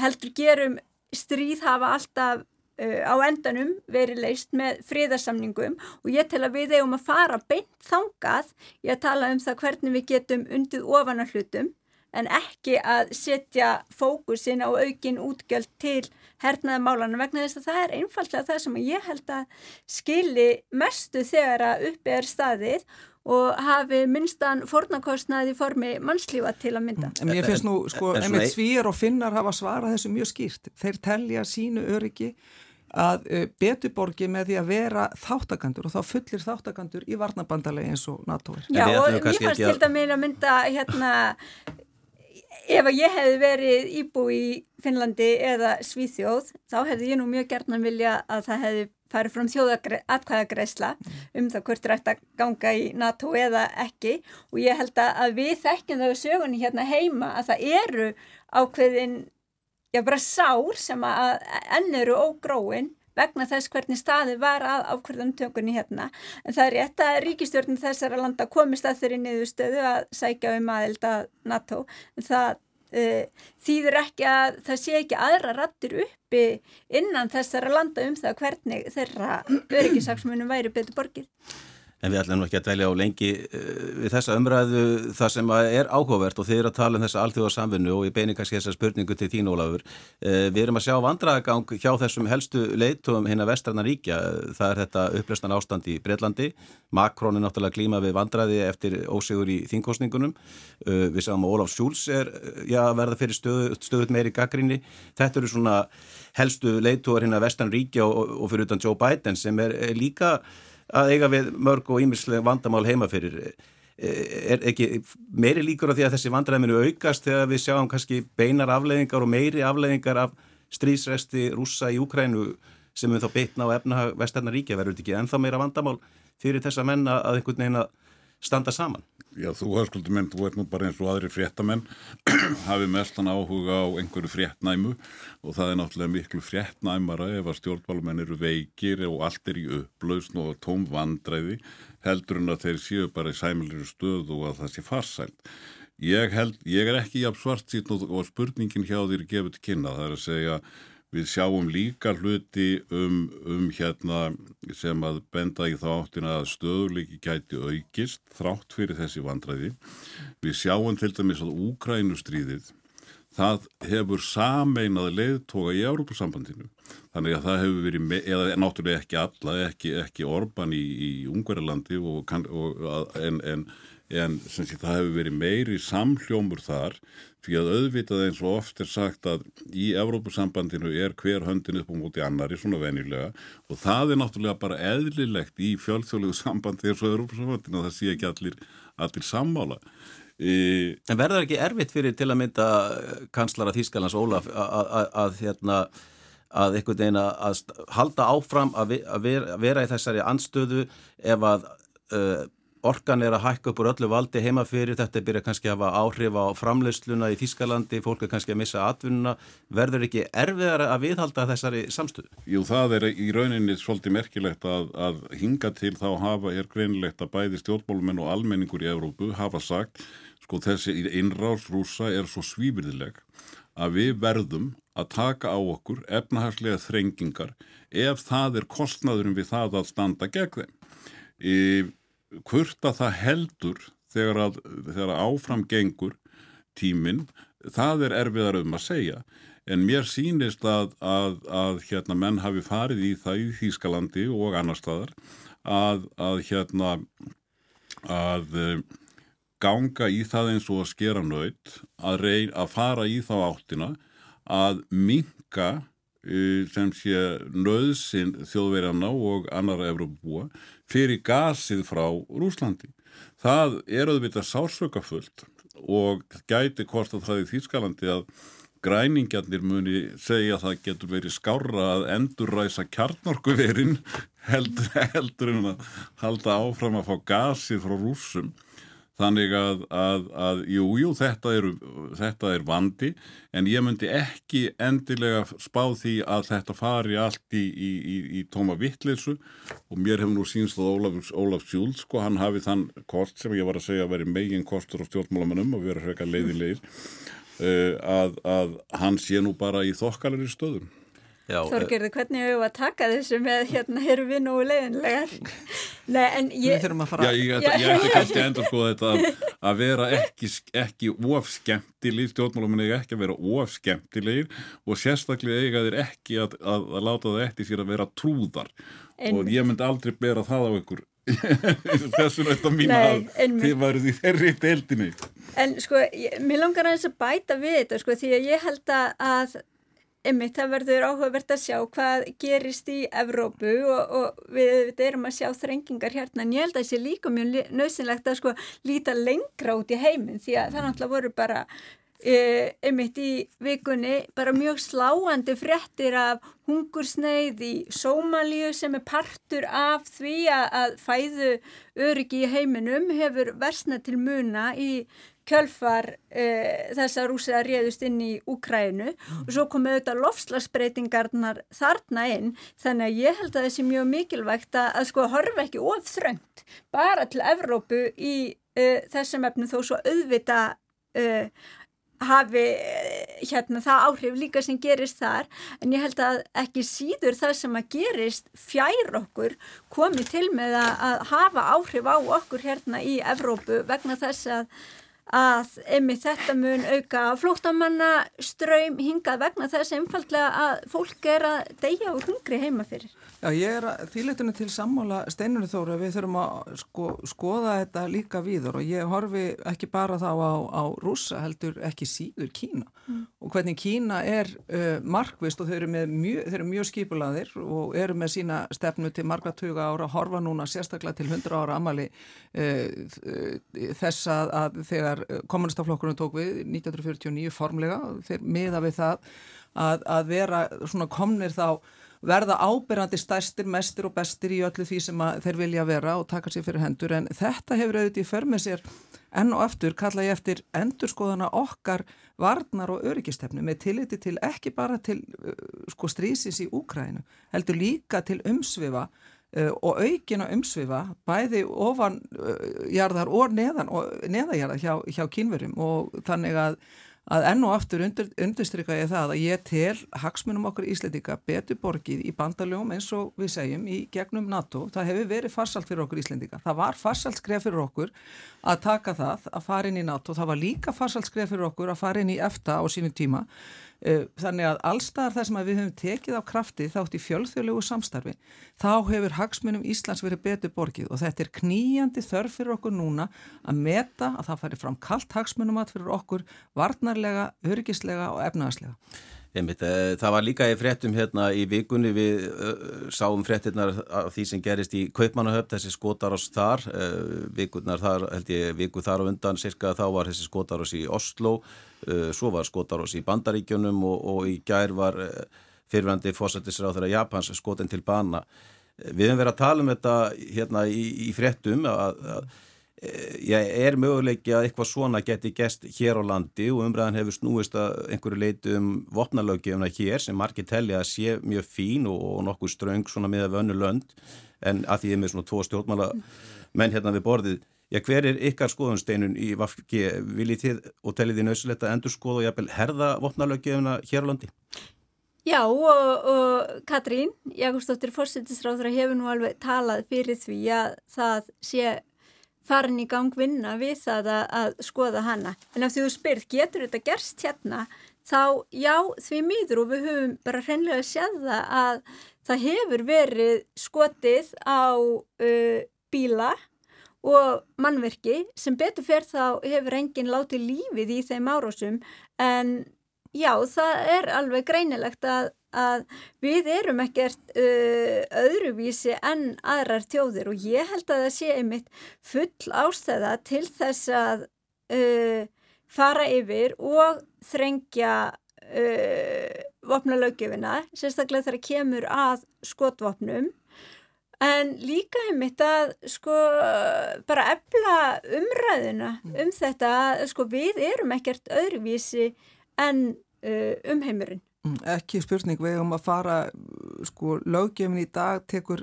heldur gerum stríð hafa alltaf uh, á endanum verið leist með fríðarsamningum og ég tel að við eigum að fara beint þangað. Í að tala um það hvernig við getum undið ofan að hlutum en ekki að setja fókusin á aukin útgjöld til hernaðamálana vegna þess að það er einfallega það sem ég held að skili mestu þegar að uppi er staðið og hafi minnstan fornakostnaði formi mannslífa til að mynda. En ég finnst nú, sko, einmitt svíjar og finnar hafa svarað þessu mjög skýrt. Þeir telja sínu öryggi að uh, betuborgi með því að vera þáttakandur og þá fullir þáttakandur í varnabandalegi eins og NATO er. Já og mér fannst til dæmis að mynda hérna ef að ég hefði verið íbú í Finnlandi eða Svíþjóð þá hefði ég nú mjög gertnan vilja að það hefði farið frá þjóðatkvæðagreisla um það hvort er ætti að ganga í NATO eða ekki. Og ég held að við þekkjum það við sögunni hérna heima að það eru ákveðin, já bara sár sem að enn eru ógróin vegna þess hvernig staði var að ákveðantökunni hérna en það er rétt að ríkistjórnum þessara landa komist að þeirri niðurstöðu að sækja um aðelda NATO það Uh, þýður ekki að það sé ekki aðra rattir uppi innan þessara landa um það hvernig þeirra öryggisaksmunum væri betur borgið. En við ætlum ekki að dvelja á lengi uh, við þessa umræðu það sem er áhugavert og þið eru að tala um þessa allþjóða samfunnu og ég beini kannski þessa spurningu til þín Ólafur. Uh, við erum að sjá vandragang hjá þessum helstu leitum hinn að vestrarna ríkja. Það er þetta upplöstan ástand í Breitlandi. Makrón er náttúrulega klíma við vandraði eftir ósigur í þingkostningunum. Uh, við sáum að Ólaf Sjúls er já, verða fyrir stöðu, stöðut meiri gaggrinni. Þetta eru svona helstu hinn að ríkja er, er eiga við mörg og ímislega vandamál heima fyrir er ekki meiri líkur af því að þessi vandræðminu aukast þegar við sjáum kannski beinar afleiðingar og meiri afleiðingar af stríðsresti rúsa í Ukrænu sem við þá beitna á efnahag vestarnaríkja verður þetta ekki ennþá meira vandamál fyrir þessa menna að einhvern veginn að standa saman? Já, þú höfskuldur menn, þú ert nú bara eins og aðri fréttamenn hafi mestan áhuga á einhverju fréttnæmu og það er náttúrulega miklu fréttnæmara ef að stjórnválumenn eru veikir og allt er í upplausn og tóm vandræði heldur en að þeir séu bara í sæmilir stöðu og að það sé farsælt. Ég, held, ég er ekki jafn svart síðan og spurningin hjá þér gefur til kynna, það er að segja Við sjáum líka hluti um, um hérna sem að benda í þáttina að stöðuleiki gæti aukist þrátt fyrir þessi vandræði. Við sjáum til dæmis að Úkrænustríðið það hefur sameinað leiðtoga í Európa-sambandinu. Þannig að það hefur verið, eða náttúrulega ekki alla, ekki, ekki Orban í, í Ungverðarlandi en, en, en sé, það hefur verið meiri samhljómur þar Því að auðvitað eins og oft er sagt að í Evrópusambandinu er hver höndin upp á móti annari svona venilega og það er náttúrulega bara eðlilegt í fjölþjóðlegu sambandi eins og Evrópusambandinu og það sé ekki allir, allir sammála. E... En verður ekki erfitt fyrir til að mynda kanslara Þýskalands Ólaf að hérna að einhvern veginn að halda áfram að vera í þessari anstöðu ef að uh, orkan er að hækka upp úr öllu valdi heima fyrir, þetta byrja kannski að hafa áhrif á framleysluna í Þískalandi, fólk er kannski að missa atvinnuna, verður ekki erfiðar að viðhalda þessari samstöðu? Jú, það er í rauninni svolítið merkilegt að, að hinga til þá hafa er greinilegt að bæði stjórnbólumenn og almenningur í Evrópu hafa sagt, sko þessi innráðsrúsa er svo svífyrðileg að við verðum að taka á okkur efnahagslega þrengingar ef það er kostnaðurum við það að standa gegn þeim. Hvort að það heldur þegar, að, þegar áfram gengur tíminn, það er erfiðar um að segja. En mér sínist að, að, að hérna, menn hafi farið í það í Þýskalandi og annar staðar að, að hérna, eh, ganga í það eins og að skera nöyt, að fara í þá áttina að minka sem sé nöðsinn þjóðverjana og annara Evrópabúa fyrir gasið frá Rúslandi. Það er auðvitað sársökafullt og gæti hvort að það í Þýskalandi að græningjarnir muni segja að það getur verið skára að endurræsa kjarnorkuverin heldur, heldur en að halda áfram að fá gasið frá rúsum. Þannig að, að, að jú, jú, þetta er, þetta er vandi en ég myndi ekki endilega spá því að þetta fari allt í, í, í, í tóma vittleysu og mér hefur nú sínst að Ólaf, Ólaf Sjúld, sko, hann hafi þann kost sem ég var að segja að veri megin kostur á stjórnmálamannum og vera hrekka leiðilegir uh, að, að hann sé nú bara í þokkalegri stöðum. Þorgerði, hvernig hefur við að taka þessu með hérna, erum við nú leiðinlegar? Nei, en ég... Við þurfum að fara... Já, ég, ég ætti kannski enda sko þetta að, að vera ekki, ekki ofskemtilegir, stjórnmálum er ekki að vera ofskemtilegir og sérstaklega eiga þeir ekki að, að, að láta það eftir sér að vera trúðar. En... og ég myndi aldrei bera það á ykkur. Þessu náttúrulega mín að þið varuð í þeirri deildinni. En sko, ég, mér langar að þess að bæta við þetta sko, því að ég held að einmitt, það verður áhugavert að sjá hvað gerist í Evrópu og, og við, við erum að sjá þrengingar hérna, en ég held að það sé líka mjög nöðsynlegt að sko líta lengra út í heiminn, því að það náttúrulega voru bara E, einmitt í vikunni bara mjög sláandi frettir af hungursneið í Sómalíu sem er partur af því að, að fæðu öryggi í heiminum hefur versna til muna í kjölfar e, þess að rúsið að réðust inn í Úkrænu mm. og svo komið auðvitað lofslagsbreytingarnar þarna inn þannig að ég held að sé mjög mikilvægt að, að sko horfa ekki of þröngt bara til Evrópu í e, þessum efnu þó svo auðvita hafi eh, hérna það áhrif líka sem gerist þar en ég held að ekki síður það sem að gerist fjær okkur komi til með að hafa áhrif á okkur hérna í Evrópu vegna þess að að einmitt þetta mun auka flóttamanna ströym hingað vegna þess einfallega að fólk er að deyja úr hungri heima fyrir. Já, ég er þýletunni til sammála steinunni þóru að við þurfum að sko, skoða þetta líka víður og ég horfi ekki bara þá á, á rúsa heldur ekki síður Kína mm. og hvernig Kína er uh, markvist og þau eru, mjög, þau eru mjög skipulaðir og eru með sína stefnu til marga tuga ára, horfa núna sérstaklega til 100 ára amali uh, uh, þess að, að þegar þegar kommunistaflokkurinn tók við 1949 formlega þeir miða við það að, að vera svona komnir þá verða ábyrrandi stærstir, mestir og bestir í öllu því sem þeir vilja vera og taka sér fyrir hendur. En þetta hefur auðvitað í förmið sér enn og eftir kalla ég eftir endurskoðana okkar varnar og öryggistefnu með tilliti til ekki bara til uh, sko strísins í Úkrænu heldur líka til umsvifa Uh, og aukina umsvifa bæði ofanjarðar uh, og neðan og neðajarðar hjá, hjá kínverum og þannig að, að enn og aftur undir, undirstryka ég það að ég tel hagsmunum okkur íslendinga betur borgið í bandaljóum eins og við segjum í gegnum NATO, það hefur verið farsalt fyrir okkur íslendinga, það var farsalt skref fyrir okkur að taka það að fara inn í NATO, það var líka farsalt skref fyrir okkur að fara inn í EFTA á sínum tíma. Eh, þannig að allstaðar þar sem við höfum tekið á krafti þátt í fjölþjóðlegu samstarfi þá hefur hagsmunum Íslands verið betur borgið og þetta er kníjandi þörf fyrir okkur núna að meta að það færi fram kallt hagsmunum að fyrir okkur varnarlega, örgislega og efnaðslega. Einmitt, eh, það var líka í fréttum hérna í vikunni við uh, sáum fréttinnar af því sem gerist í Kaupmannahöfn, þessi skotarás þar, uh, vikunnar þar, held ég, viku þar á undan, cirka þá var þessi skotarás í Oslo, uh, svo var skotarás í Bandaríkjunum og, og í gær var fyrirvændi fósættisráð þeirra Japans skotin til bana. Við hefum verið að tala um þetta hérna í, í fréttum að, að ég er möguleiki að eitthvað svona geti gest hér á landi og umræðan hefur snúist að einhverju leitu um vopnalögjöfuna hér sem margir telli að sé mjög fín og, og nokkuð ströng svona með að vönnu lönd en að því ég er með svona tvo stjórnmála menn hérna við borðið Já, hver er ykkar skoðunsteinun í Vafki? Viljið þið og tellið þið nöðsilegt að endur skoða og jafnvel herða vopnalögjöfuna hér á landi? Já og, og Katrín, Jakobsdóttir fórsettisráður hefur nú alveg talað fyrir því að það sé farin í gang vinna við það að, að skoða hana. En ef þú spyrð, getur þetta gerst hérna? Þá já, því mýður og við höfum bara hreinlega séð það að það hefur verið skotið á uh, bíla og mannverki sem betur fer þá hefur enginn látið lífið í þeim árásum en já það er alveg greinilegt að, að við erum ekkert uh, öðruvísi en aðrar tjóðir og ég held að það sé einmitt full ástæða til þess að uh, fara yfir og þrengja uh, vopnalaugjöfina sérstaklega þegar kemur að skotvopnum En líka einmitt að sko bara efla umræðuna mm. um þetta að sko við erum ekkert öðruvísi en uh, umheimurinn. Ekki spurning, við höfum að fara, sko löggefin í dag tekur,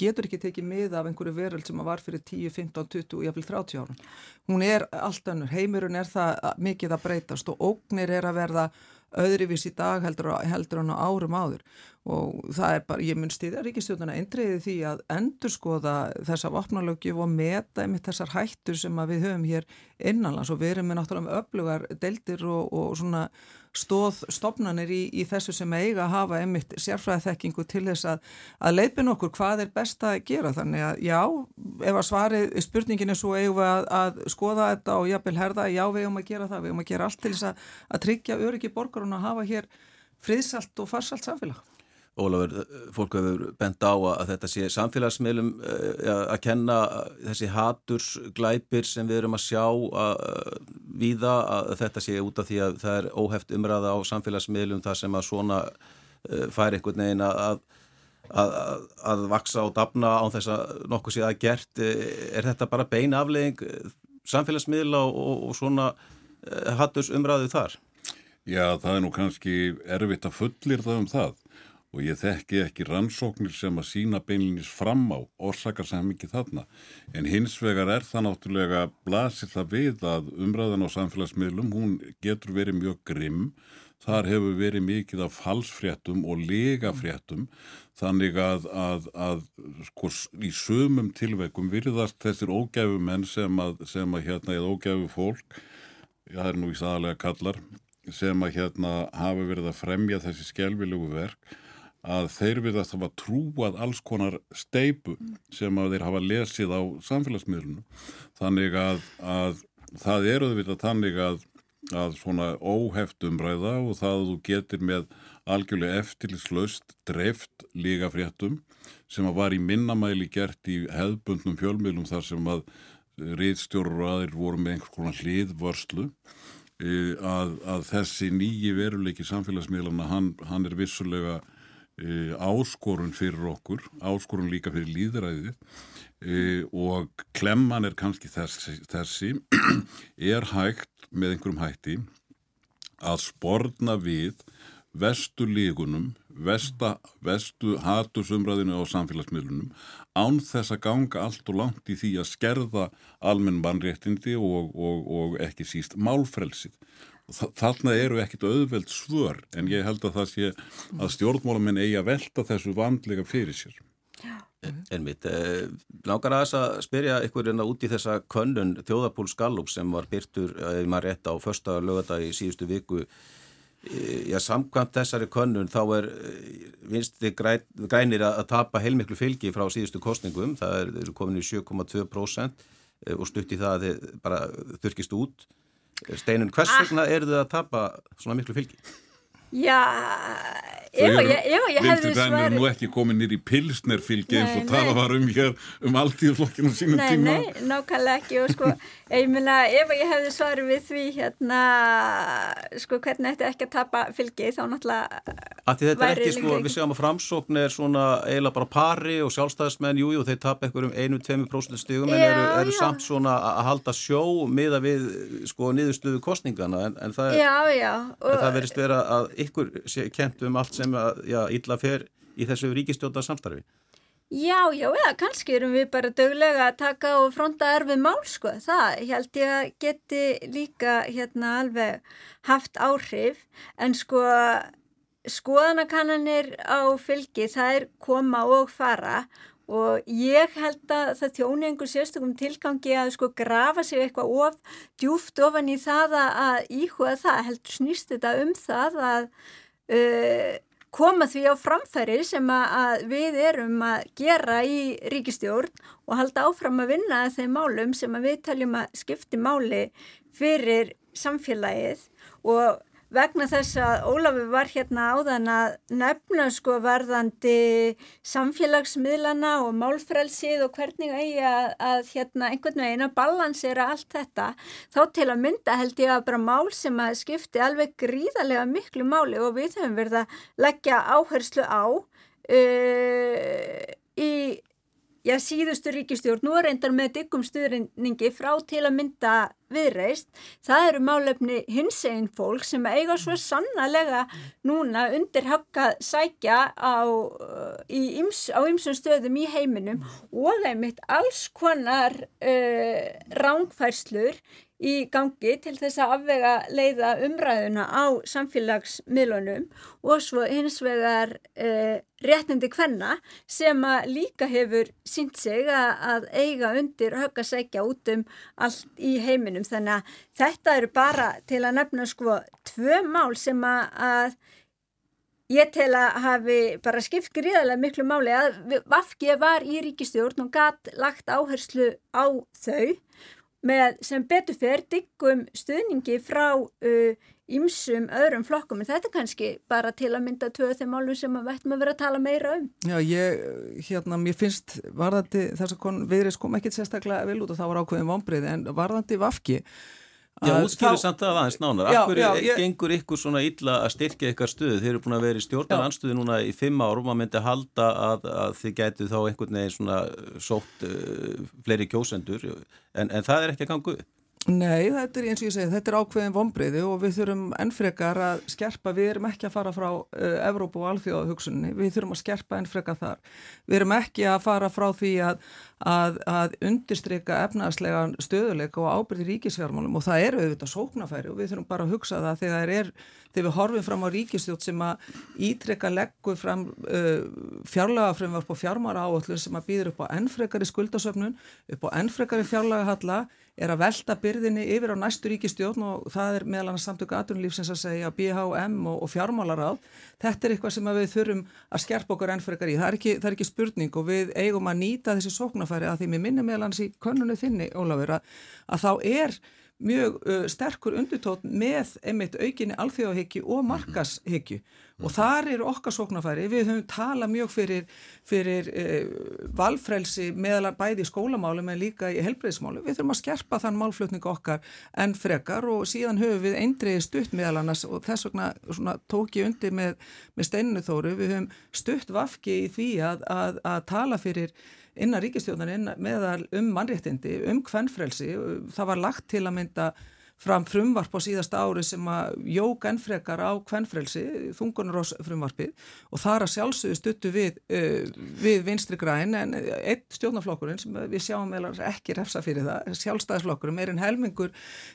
getur ekki tekið mið af einhverju veröld sem var fyrir 10, 15, 20 og jáfnvel 30 árum. Hún er allt önnur, heimurinn er það mikið að breytast og ógnir er að verða öðrivís í dag heldur, heldur hann á árum áður og það er bara, ég mun stýðja Ríkistjóðuna eindriði því að endur skoða þessa vopnalögjöf og meta einmitt þessar hættur sem við höfum hér innanlands og við erum með náttúrulega öflugar deildir og, og svona stóð stopnanir í, í þessu sem eiga að hafa einmitt sérfræðiþekkingu til þess að, að leipin okkur hvað er best að gera. Þannig að já, ef að svarið spurningin er svo eigum við að, að skoða þetta og jafnvel herða, já við eigum að gera það, við eigum að gera allt til þess að, að tryggja öryggi borgarun að hafa hér friðsalt og farsalt samfélag. Ólafur, fólk hefur bent á að þetta sé samfélagsmiðlum eh, að kenna þessi hatursglæpir sem við erum að sjá að viða að þetta sé út af því að það er óheft umræða á samfélagsmiðlum þar sem að svona eh, fær einhvern veginn að, að, að, að vaksa og dafna á þess að nokkuð sé að gert. Eh, er þetta bara beina aflegging samfélagsmiðla og, og svona hatursumræðu þar? Já, það er nú kannski erfitt að fullir það um það og ég þekki ekki rannsóknir sem að sína beinlinis fram á orsakar sem ekki þarna. En hins vegar er það náttúrulega blasir það við að umræðan á samfélagsmiðlum hún getur verið mjög grimm. Þar hefur verið mikið af falsfréttum og legafréttum þannig að, að, að sko, í sömum tilveikum virðast þessir ógæfu menn sem að, sem að hérna, eða ógæfu fólk það er nú í saðalega kallar sem að hérna hafi verið að fremja þessi skjálfilegu verk að þeir virðast hafa trúað alls konar steipu sem að þeir hafa lesið á samfélagsmiðlunum. Þannig að, að það eru þau vitað þannig að, að svona óheft umræða og það að þú getur með algjörlega eftirlislaust dreift líka fréttum sem að var í minnamæli gert í hefðbundnum fjölmiðlum þar sem að riðstjórur aðeir voru með einhvers konar hliðvörslu e, að, að þessi nýji veruleiki samfélagsmiðlana hann, hann er vissulega e, áskorun fyrir okkur, áskorun líka fyrir líðræðið e, og klemman er kannski þessi, þessi er hægt með einhverjum hætti að sportna við vestu lígunum, vesta, vestu hatusumræðinu á samfélagsmiðlunum án þess að ganga allt og langt í því að skerða almenn mannréttindi og, og, og ekki síst málfrelsið þarna eru ekkit auðveld svör en ég held að það sé að stjórnmálamenn eigi að velta þessu vandlega fyrir sér. En mitt, eh, langar að þess að spyrja ykkur hérna út í þessa könnun Þjóðapúls Gallup sem var byrtur, ef maður rétt á första lögata í síðustu viku. Eh, Já, samkvæmt þessari könnun þá er eh, vinsti grænir að tapa heilmiklu fylgi frá síðustu kostningum, það er, er komin í 7,2% og stutt í það að þið bara þurkist út Steinun, hvers ah. vegna eru þið að tapa svona miklu fylgi? Já, ef ég, ég hefði svarið... Vindur nú ekki komið nýri pilsnerfylgi eins og tala var um hér um allt í flokkinu sínum nei, tíma. Nei, nei, nákvæmlega ekki og sko, ég meina, ef ég hefði svarið við því hérna, sko, hvernig ætti ekki að tapa fylgi þá náttúrulega... Þetta er ekki, sko, við séum að framsókn er svona eiginlega bara pari og sjálfstæðismenn, jújú, jú, þeir tapa einhverjum einu-tveimu próslut stigum en eru, eru samt svona að halda sjó miða við, sko, niðurstöðu kostningana en, en það, ykkur kent um allt sem að, já, illa fer í þessu ríkistjóta samstarfi? Já, já, eða kannski erum við bara döglega að taka og fronta erfið mál, sko. Það held ég að geti líka hérna alveg haft áhrif, en sko skoðanakannanir á fylgi, það er koma og fara og ég held að það þjóni einhver sérstökum tilgangi að sko grafa sig eitthvað of djúft ofan í það að íhuga það, held snýst þetta um það að uh, koma því á framfæri sem að við erum að gera í ríkistjórn og halda áfram að vinna þeim málum sem við taljum að skipti máli fyrir samfélagið. Og vegna þess að Ólafur var hérna áðan að nefna sko varðandi samfélagsmiðlana og málfrælsið og hvernig eigi að, að hérna einhvern veginn að balansera allt þetta þá til að mynda held ég að bara mál sem að skipti alveg gríðarlega miklu máli og við höfum verið að leggja áherslu á uh, í Já, síðustu ríkistjórn, nú reyndar með diggum stuðningi frá til að mynda viðreist. Það eru málefni hins einn fólk sem eiga svo sannlega núna undir höggað sækja á, ymsum stöðum í heiminum og einmitt alls konar uh, rángfærslur í gangi til þess að afvega leiða umræðuna á samfélagsmiðlunum og svo hins vegar uh, réttindi hvenna sem að líka hefur sínt sig að, að eiga undir höggasækja út um allt í heiminum þannig að þetta eru bara til að nefna sko tvö mál sem að, Ég tel að hafi bara skipt gríðarlega miklu máli. Að Vafki var í ríkistjórn og gatt lagt áherslu á þau með sem betur fer diggum stuðningi frá ímsum öðrum flokkum en þetta er kannski bara til að mynda töðu þeim álum sem við ættum að vera að tala meira um. Já, ég, hérna, mér finnst varðandi þess að viðreist kom ekki sérstaklega vel út og það var ákveðin vonbreið en varðandi vafki Já, útskýru samt að aðeins nánar. Akkur ég... gengur ykkur svona illa að styrkja ykkar stuðu? Þeir eru búin að vera í stjórnar anstuði núna í fimm árum að myndi halda að, að þið gætu þá einhvern veginn svona sótt uh, fleiri kjósendur en, en það er ekki að gangu upp. Nei, þetta er eins og ég segi, þetta er ákveðin vonbreyði og við þurfum ennfrekar að skerpa, við erum ekki að fara frá uh, Evrópu og alþjóða hugsunni, við þurfum að skerpa ennfrekar þar. Við erum ekki að fara frá því að, að, að undirstryka efnaðslega stöðuleika og ábyrði ríkisfjármálum og það eru auðvitað sóknafæri og við þurfum bara að hugsa það þegar er, þegar við horfum fram á ríkistjótt sem að ítrekka leggu fram uh, fjárlagafrömmvarp og fjármára áallun sem að býður upp á ennfrekari skuldasöfnun, upp á ennfrekari fjárlagahalla er að velta byrðinni yfir á næstu ríkistjórn og það er meðal annars samtöku aðrunlífsins að segja BHM og, og fjármálaráð. Þetta er eitthvað sem við þurfum að skerpa okkur ennfrekar í. Það er, ekki, það er ekki spurning og við eigum að nýta þessi sóknafæri að því mér minnum meðal annars í konunu þinni, Ólafur, að, að þá er mjög uh, sterkur undirtótt með einmitt aukinni alþjóðahyggju og markashyggju og þar eru okkar sóknarfæri, við höfum talað mjög fyrir, fyrir uh, valfrelsi meðal bæði í skólamálu en líka í helbreyðsmálu, við þurfum að skerpa þann málflutningu okkar en frekar og síðan höfum við eindriði stutt meðal annars og þess vegna tók ég undir með, með steininu þóru, við höfum stutt vafki í því að, að, að tala fyrir innan ríkistjóðan meðal um mannréttindi, um hvernfrelsi, það var lagt til að mynda fram frumvarp á síðasta ári sem að jók ennfrekar á kvennfrelsi, þungunarós frumvarpið og þar að sjálfsögðu stuttu við, uh, við vinstri græn en einn stjórnaflokkurinn sem við sjáum ekki refsa fyrir það, sjálfstæðisflokkurinn meirinn helmingur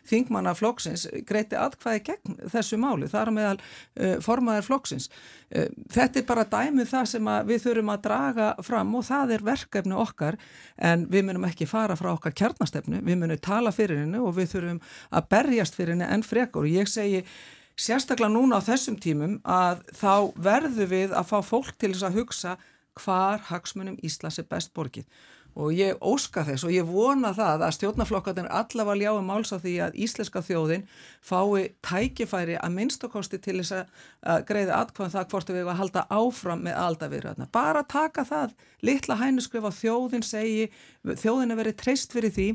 þingmanna flokksins greiti aðkvæði gegn þessu máli, þar meðal uh, formaðar flokksins. Uh, þetta er bara dæmið það sem við þurfum að draga fram og það er verkefni okkar. En við munum ekki fara frá okkar kjarnastefnu, við munum tala fyrir hennu og við þurfum að berjast fyrir henni enn frekar. Og ég segi sérstaklega núna á þessum tímum að þá verður við að fá fólk til þess að hugsa hvar hagsmunum Íslands er best borgið og ég óska þess og ég vona það að stjórnaflokkarnir allavega ljáum máls á því að íslenska þjóðin fái tækifæri að minnstakosti til þess að greiða atkvæðan það hvort við hefum að halda áfram með aldavirðarna. Bara taka það litla hænuskrifa þjóðin segi, þjóðin er verið treyst fyrir því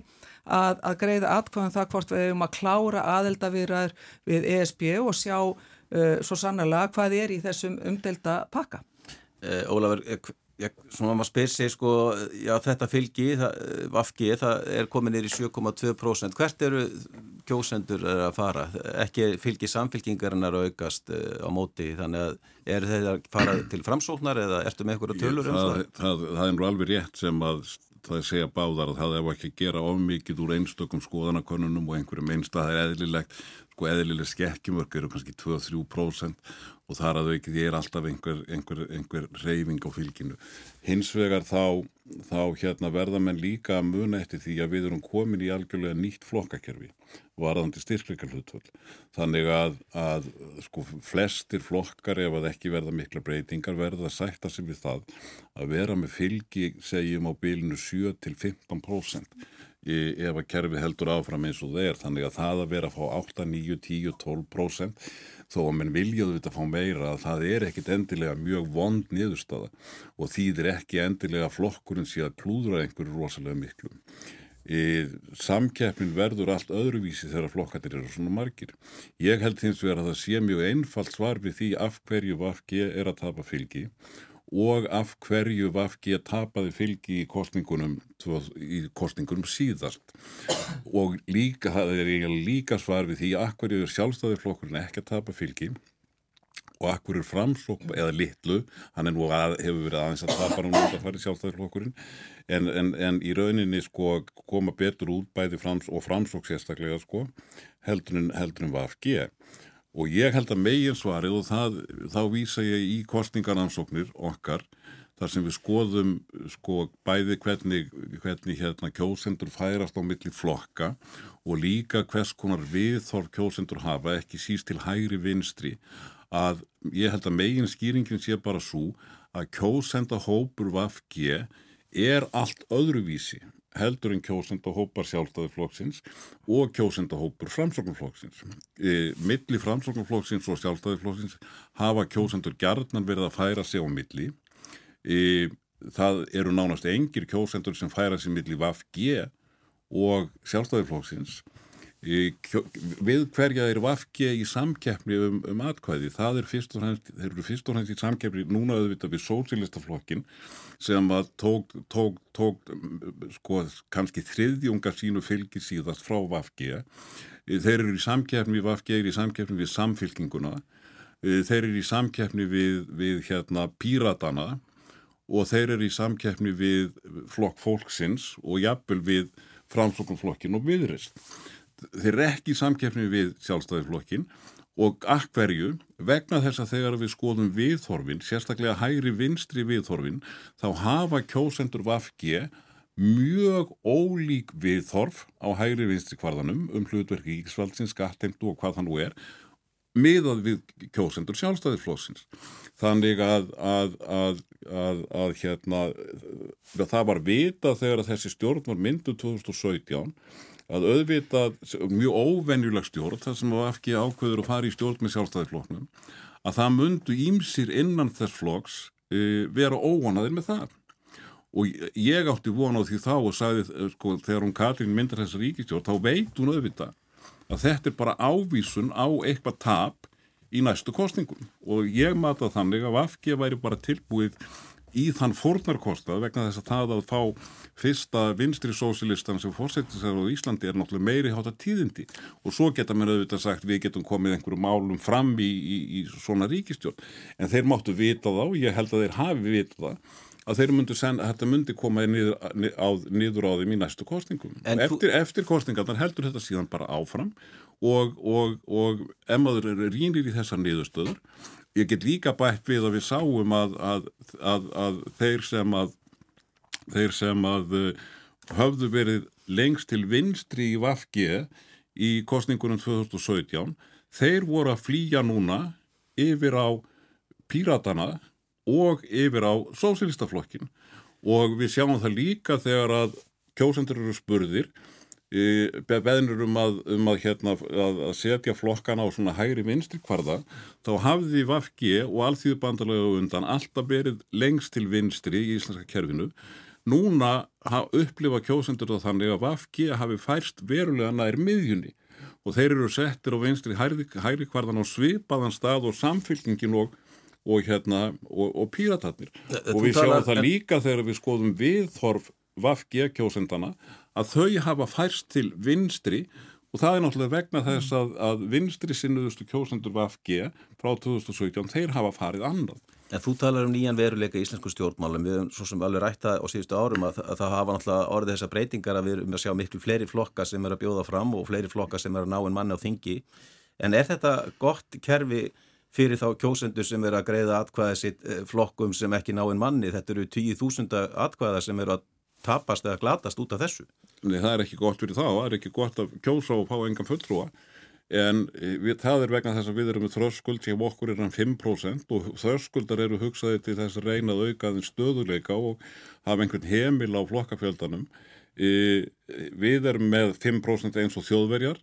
að, að greiða atkvæðan það hvort við hefum að klára aðeldavirðar við ESB og sjá uh, svo sannlega hvað er í þessum umdelta pakka. Uh, Ólafur, Já, svona maður spyr sig sko, já þetta fylgi, Vafgi, það er komin nýri 7,2%. Hvert eru kjósendur að fara? Ekki fylgi samfylgingarinnar að aukast eh, á móti, þannig að er þeir að fara til framsóknar eða ertu með einhverja tölur um það? Það, það, það er nú alveg rétt sem að það segja báðar að það hefur ekki að gera ofmikið úr einstökum skoðanakonunum og einhverjum einstað það er eðlilegt, sko eðlileg skekkjumörk eru kannski 2-3% og þar að aukið er alltaf einhver, einhver, einhver reyfing á fylginu. Hins vegar þá, þá hérna verða menn líka að muna eftir því að við erum komin í algjörlega nýtt flokkakerfi varðandi styrkleikarhlutvöld. Þannig að, að sko flestir flokkar ef að ekki verða mikla breytingar verða að sætta sig við það að vera með fylgi segjum á bylinu 7-15% ef að kerfi heldur áfram eins og er þannig að það að vera að fá 8, 9, 10, 12% þó að mann viljaðu þetta að fá meira að það er ekkit endilega mjög vond niðurstaða og þýðir ekki endilega flokkurinn sé að klúðra einhverju rosalega miklu. Samkeppnin verður allt öðruvísi þegar flokkarnir eru svona margir. Ég held hins vegar að það sé mjög einfalt svar við því af hverju VFG er að tapa fylgi og af hverju VFG tapaði fylgi í kostningunum, í kostningunum síðast. Og líka, það er líka svar við því að hverju er sjálfstæðiflokkurinn ekki að tapa fylgi? Og að hverju er framslokk eða litlu, hann er nú að hefur verið aðeins að tapa hann út að fara í sjálfstæðiflokkurinn en, en, en í rauninni sko koma betur út bæði frams, og framslokk sérstaklega sko heldur en, en VFG Og ég held að megin svarið og það, þá vísa ég í kostningaransóknir okkar þar sem við skoðum sko bæði hvernig, hvernig hérna kjósendur færast á milli flokka og líka hvers konar viðþorf kjósendur hafa ekki síst til hægri vinstri. Að ég held að megin skýringin sé bara svo að kjósendahópur VFG er allt öðruvísi heldur en kjósendahópar sjálfstæðiflokksins og kjósendahópur framsóknarflokksins. E, milli framsóknarflokksins og sjálfstæðiflokksins hafa kjósendur gerðnan verið að færa sig á milli. E, það eru nánast engir kjósendur sem færa sig milli VFG og sjálfstæðiflokksins. Við hverja er VFG í samkeppni um, um atkvæði? Það er fyrst og fremst, þeir eru fyrst og fremst í samkeppni núna auðvitað við sósilistaflokkin sem að tók, tók, tók sko kannski þriðjunga sínu fylgi síðast frá Vafge þeir eru í samkeppni við Vafge er í samkeppni við samfylkinguna. Þeir eru í samkeppni við, við hérna píratana og þeir eru í samkeppni við flokk fólksins og jafnvel við framslokknflokkin og viðrist þeir eru ekki í samkeppni við sjálfstæðiflokkin og akkverju vegna þess að þegar við skoðum viðþorfin, sérstaklega hægri vinstri viðþorfin, þá hafa kjósendur Vafge mjög ólík viðþorf á hægri vinstri kvarðanum um hlutverki íksvaldsins, skatteimtu og hvað hann nú er miðað við kjósendur sjálfstæðiflósins. Þannig að, að, að, að hérna, það var vita þegar þessi stjórn var myndu 2017 að auðvitað mjög óvenjuleg stjórn þar sem var ekki ákveður að fara í stjórn með sjálfstæðifloknum að það mundu ímsir innan þess floks e, vera óvanaðir með það. Og ég átti von á því þá og sagði e, sko þegar hún Katrín myndar þessa ríkistjórn þá veit hún auðvitað að þetta er bara ávísun á eitthvað tap í næstu kostningum og ég mata þannig að Vafge væri bara tilbúið í þann fórnarkostað vegna þess að það að fá fyrsta vinstri sósilistan sem fórsettisar á Íslandi er náttúrulega meiri hátta tíðindi. Og svo geta mér auðvitað sagt við getum komið einhverju málum fram í, í, í svona ríkistjórn en þeir máttu vita þá, ég held að þeir hafi vita það að þeir myndu sen, að þetta myndi koma niður á, niður á þeim í næstu kostningum en eftir, eftir kostningarnar heldur þetta síðan bara áfram og, og, og emmaður eru rínir í þessar niðurstöður ég get líka bætt við að við sáum að, að, að, að þeir sem að þeir sem að uh, höfðu verið lengst til vinstri í Vafge í kostningunum 2017 þeir voru að flýja núna yfir á píratana og yfir á sósilistaflokkin og við sjáum það líka þegar að kjósendur eru spurðir beðnur um að, um að, hérna, að, að setja flokkana á svona hægri vinstri kvarða, þá hafði Vafge og allþýðu bandalega undan alltaf verið lengst til vinstri í íslenska kerfinu. Núna upplifa kjósendur þá þannig að Vafge hafi færst verulega nær miðjunni og þeir eru settir á vinstri hægri, hægri kvarðan á svipaðan stað og samfylgingin og og hérna og, og píratarnir og þú við sjáum það en- líka þegar við skoðum viðhorf VFG kjósendana að þau hafa færst til vinstri og það er náttúrulega vegna þess að, að vinstri sinnuðustu kjósendur VFG frá 2017, þeir hafa farið annað. En þú talar um nýjan veruleika í íslensku stjórnmálum, við höfum svo sem alveg rætta á síðustu árum að, að það hafa náttúrulega orðið þessar breytingar að við erum að sjá miklu fleiri flokka sem er að bjóða fram og fleiri flokka sem er að ná en manni á þingi. En er þetta gott kerfi fyrir þá kjósendur sem er að greiða atkvæða sitt eh, flokkum sem ekki ná en manni? Þetta eru 10.000 atkvæða sem eru að tapast eða glatast út af þessu. Nei, það er ekki gott fyrir þá, það er ekki gott að kjósa og fá engan fulltrúa en eh, við, það er vegna þess að við erum með þröskuld sem okkur er hann 5% og þröskuldar eru hugsaði til þess að reyna að auka þeim stöðuleika og hafa einhvern heimil á flokkafjöldanum. E, við erum með 5% eins og þjóðverjar,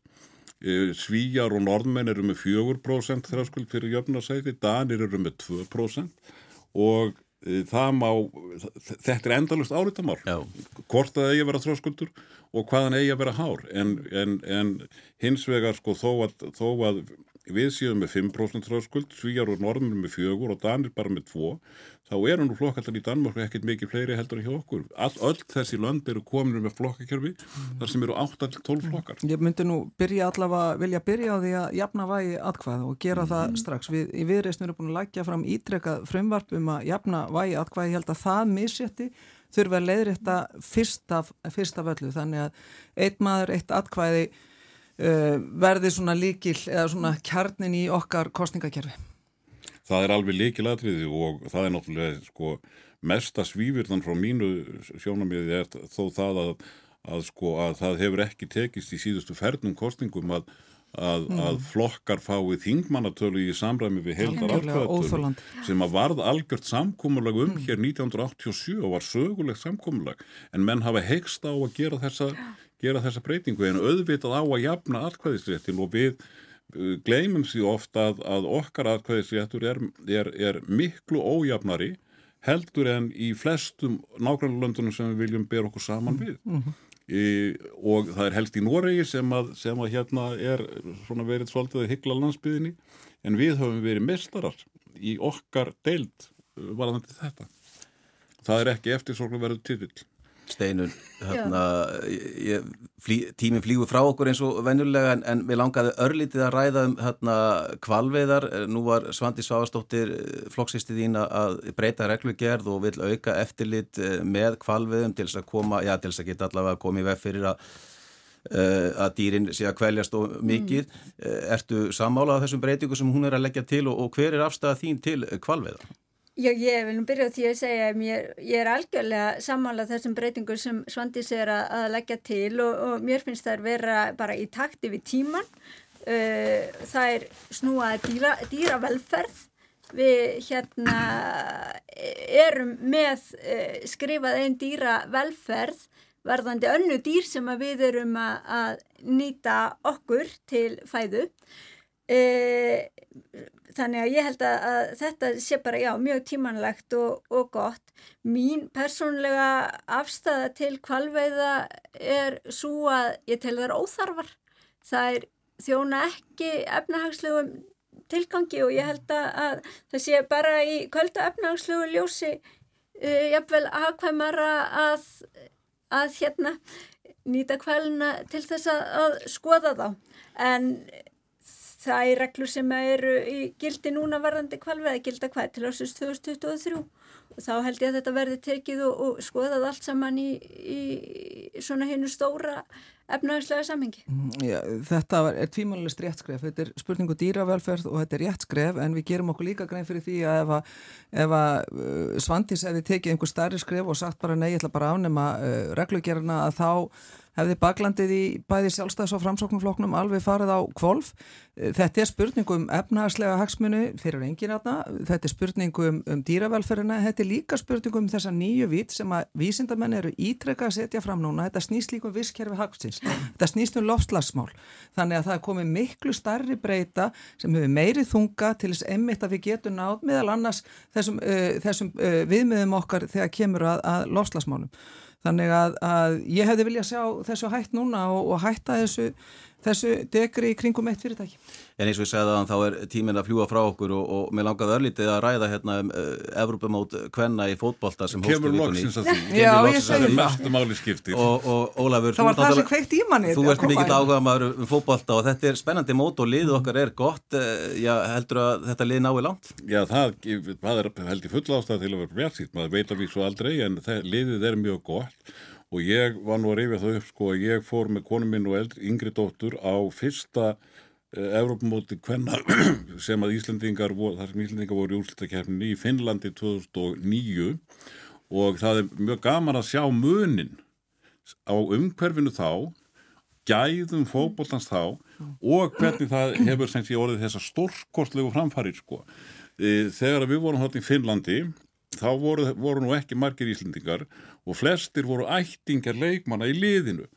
e, svíjar og norðmenn eru með 4% þröskuld fyrir jöfnarsæti, danir eru með 2% og e, það má, þetta er endalust áritamál Já. hvort það eigi að vera þröskuldur og hvaðan eigi að vera hár en, en, en hins vegar sko þó að, þó að við séum með 5% þröskuld, svíjar og norðmur með fjögur og danir bara með 2 þá eru nú flokkallar í Danmörku ekkert mikið fleiri heldur en hjá okkur. All, öll þessi lönd eru komin með flokkakjörfi þar sem eru 8-12 flokkar. Ég myndi nú byrja allavega, vilja byrja á því að jafna vægi atkvæða og gera það strax. Við í viðreysnum erum búin að lækja fram ítrekkað frumvarp um að jafna vægi atkvæða. Ég held að það missétti þurfa að leiðrétta fyrst af, fyrst af öllu. Þannig að eitt maður, eitt atkvæði verði svona líkil eða svona kjarnin í okkar kostningakerfi. Það er alveg líkilatriði og það er náttúrulega sko mesta svífirðan frá mínu sjónamiði er þó það að, að sko að það hefur ekki tekist í síðustu fernum kostningum að Að, Mm. að flokkar fái þingmannatölu í samræmi við atkvæðatölu óþolandi. sem að varð algjört samkómulag um hér 1987 og var sögulegt samkómulag en menn hafa heikst á að gera þessa, gera þessa breytingu en auðvitað á að jafna atkvæðisréttin og við uh, gleymum því ofta að, að okkar atkvæðisréttur er, er, er miklu ójafnari heldur en í flestum nákvæmlega löndunum sem við viljum bera okkur saman við. Í, og það er helst í Noregi sem að, sem að hérna er svona verið svolítið að hyggla landsbyðinni en við höfum verið mistarar í okkar deild varðandi þetta. Það er ekki eftir svona verið titill. Steinun, hérna, flý, tíminn flýgur frá okkur eins og venjulega en, en við langaði örlítið að ræða um hérna kvalveiðar. Nú var Svandi Svavastóttir flokksistið þín að breyta reglugerð og vil auka eftirlit eh, með kvalveiðum til þess að koma, já til þess að geta allavega komið veg fyrir að uh, að dýrin sé að kvæljast og mikið. Mm. Ertu sammálað þessum breytingu sem hún er að leggja til og, og hver er afstæða þín til kvalveiða? Já, ég vil nú byrja á því að segja að mér, ég er algjörlega sammálað þessum breytingum sem Svandís er að, að leggja til og, og mér finnst það að vera bara í takti við tíman. Uh, það er snúað dýra, dýravelferð. Við hérna erum með uh, skrifað einn dýravelferð varðandi önnu dýr sem við erum að, að nýta okkur til fæðu. Uh, þannig að ég held að, að þetta sé bara já, mjög tímanlegt og, og gott. Mín persónlega afstæða til kvalveiða er svo að ég tel þar óþarfar. Það er þjóna ekki efnahagslegum tilgangi og ég held að, að það sé bara í kvölda efnahagslegu ljósi uh, jafnvel aðkvæmara að, að hérna nýta kvalina til þess að skoða þá. En það er reglur sem eru í gildi núna varðandi kvalveða gilda hvað? Til ásins 2023 og þá held ég að þetta verði tekið og, og skoðað allt saman í, í svona hennu stóra efnahagslega samhengi. Já, þetta er tvímannlist rétt skref, þetta er spurningu dýravelferð og þetta er rétt skref en við gerum okkur líka grein fyrir því að ef að, ef að uh, Svandís hefði tekið einhver starri skref og sagt bara nei, ég ætla bara að afnema uh, reglugerina að þá hefði baklandið í bæði sjálfstæðs og framsóknumfloknum alveg farið á kvolf. Þetta er spurningum efnahagslega hagsmunu fyrir engin aðna, þetta er spurningum um dýravelferina, þetta er líka spurningum um þessa nýju vít sem að vísindamenn eru ítrekka að setja fram núna, þetta snýst líka um visskerfi hagsins, þetta snýst um lofslagsmál, þannig að það er komið miklu starri breyta sem hefur meiri þunga til þess emmitt að við getum nátt meðal annars þessum, uh, þessum uh, viðmiðum okkar þegar kemur að, að lofslagsmálum. Þannig að, að ég hefði viljað sjá þessu hætt núna og, og hætta þessu þessu degri í kringum eitt fyrirtæki. En eins og ég segði að þá er tíminn að fljúa frá okkur og, og mér langaði örlítið að ræða hérna um uh, Evrópumót kvenna í fótbolta sem hóstu vikunni. Kemur loksins að því. Já, ég segi það. Mestu máli skiptir. Og, og Ólafur, það var það sem kveikt í manni. Þú ert mikill áhuga maður um fótbolta og þetta er spennandi mót og liðið okkar er gott. Uh, já, heldur að þetta lið nái langt? Já, það, það er held í full ástæð til að vera bjart maður veit að við svo aldrei en það, liðið er mjög gott og ég var nú að rifja það upp sko að ég fór með konum minn og eldri yngri dóttur á fyrsta eh, Evrópamóti hvenna sem að Íslandingar voru, þar sem Íslandingar voru í úrslutakefninni í Finnlandi 2009 og það er mjög gaman að sjá munin á umhverfinu þá gæðum fókbóltans þá og hvernig það hefur sem sé orðið þessa stórkortlegu framfærir sko. E, þegar við vorum hótt í Finnlandi þá voru, voru nú ekki margir íslendingar og flestir voru ættingar leikmanna í liðinu.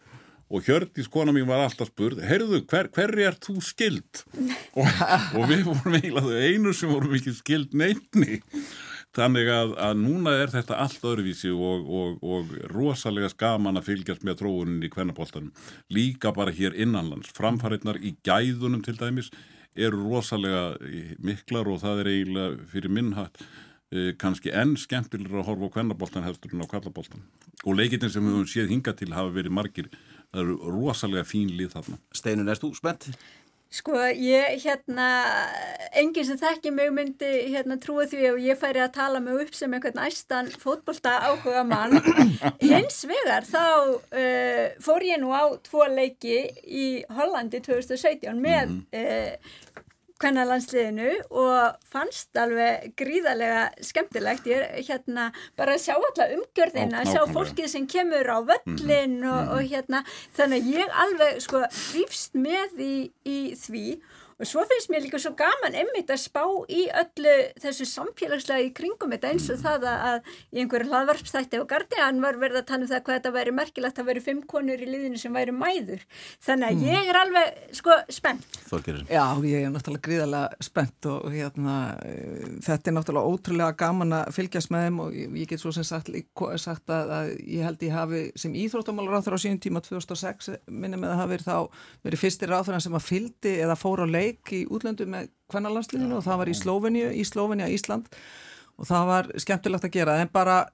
Og Hjördis kona mín var alltaf spurð heyrðu, hver, hverri er þú skild? og, og við vorum eiginlega einu sem vorum ekki skild neittni þannig að, að núna er þetta allt öðruvísi og, og, og rosalega skaman að fylgjast með tróunin í kvennapoltanum líka bara hér innanlands. Framfæriðnar í gæðunum til dæmis eru rosalega miklar og það er eiginlega fyrir minnhatt kannski enn skemmtilegur að horfa á kvennaboltan heldur en á kallaboltan og leikitin sem við höfum séð hinga til hafa verið margir það eru rosalega fín lið þarna Steinun, erst þú spennt? Sko, ég, hérna, enginn sem þekki mig myndi, hérna, trúi því að ég færi að tala mig upp sem einhvern æstan fótbolta áhuga mann. Hins vegar, þá uh, fór ég nú á tvo leiki í Hollandi 2017 með mm -hmm. uh, kvennalandsliðinu og fannst alveg gríðarlega skemmtilegt. Ég er hérna bara að sjá alla umgjörðina að sjá fólkið sem kemur á völlin -hmm. og, og hérna þannig að ég alveg sko hrýfst með í, í því og svo finnst mér líka svo gaman einmitt að spá í öllu þessu samfélagslega í kringum þetta eins og það að í einhverju hlaðvarpstætti og Guardian var verið að tanna um það hvað þetta væri merkilegt að væri fimm konur í liðinu sem væri mæður þannig að mm. ég er alveg sko spennt Þorgerir. Já, ég er náttúrulega gríðarlega spennt og hérna þetta er náttúrulega ótrúlega gaman að fylgjast með þeim og ég, ég get svo sem sagt, sagt að, að ég held ég hafi sem íþróttamálur á þar á síðan tíma 2006 minni með að hafi verið þá verið fyrstir ráþurinn að leik í útlöndu með kvennalansliðinu og það var í Slóveníu, í Slóveníu, Ísland og það var skemmtilegt að gera en bara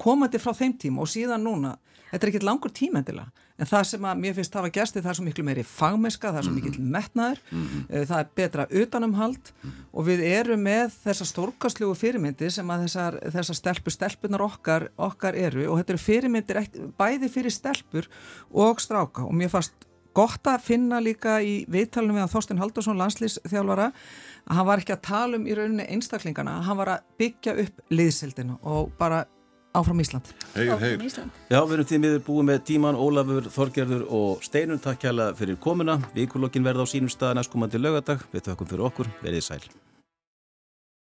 komandi frá þeim tíma og síðan núna þetta er ekkert langur tímendilega en það sem að mér finnst hafa gæsti það er svo miklu meiri fagmeska, það er svo mhm. mikil metnaður mm -hmm. það er betra utanumhald mm -hmm. og við erum með þessa stórkastlugu fyrirmyndi sem að þessar, þessar stelpur, stelpunar okkar, okkar eru og þetta eru fyrirmyndir bæði fyrir stelpur og stráka og mér fannst gott að finna líka í viðtalunum við að Þorsten Haldursson landslýsþjálfara að hann var ekki að tala um í rauninni einstaklingana, hann var að byggja upp liðsildinu og bara áfram Ísland. Hegir, hegir. Já, við erum því miður búið með tíman Ólafur, Þorgerður og Steinun takk hjá fyrir komuna. Vikulokkin verða á sínum stað næstkomandi lögadag. Við tökum fyrir okkur. Verðið sæl.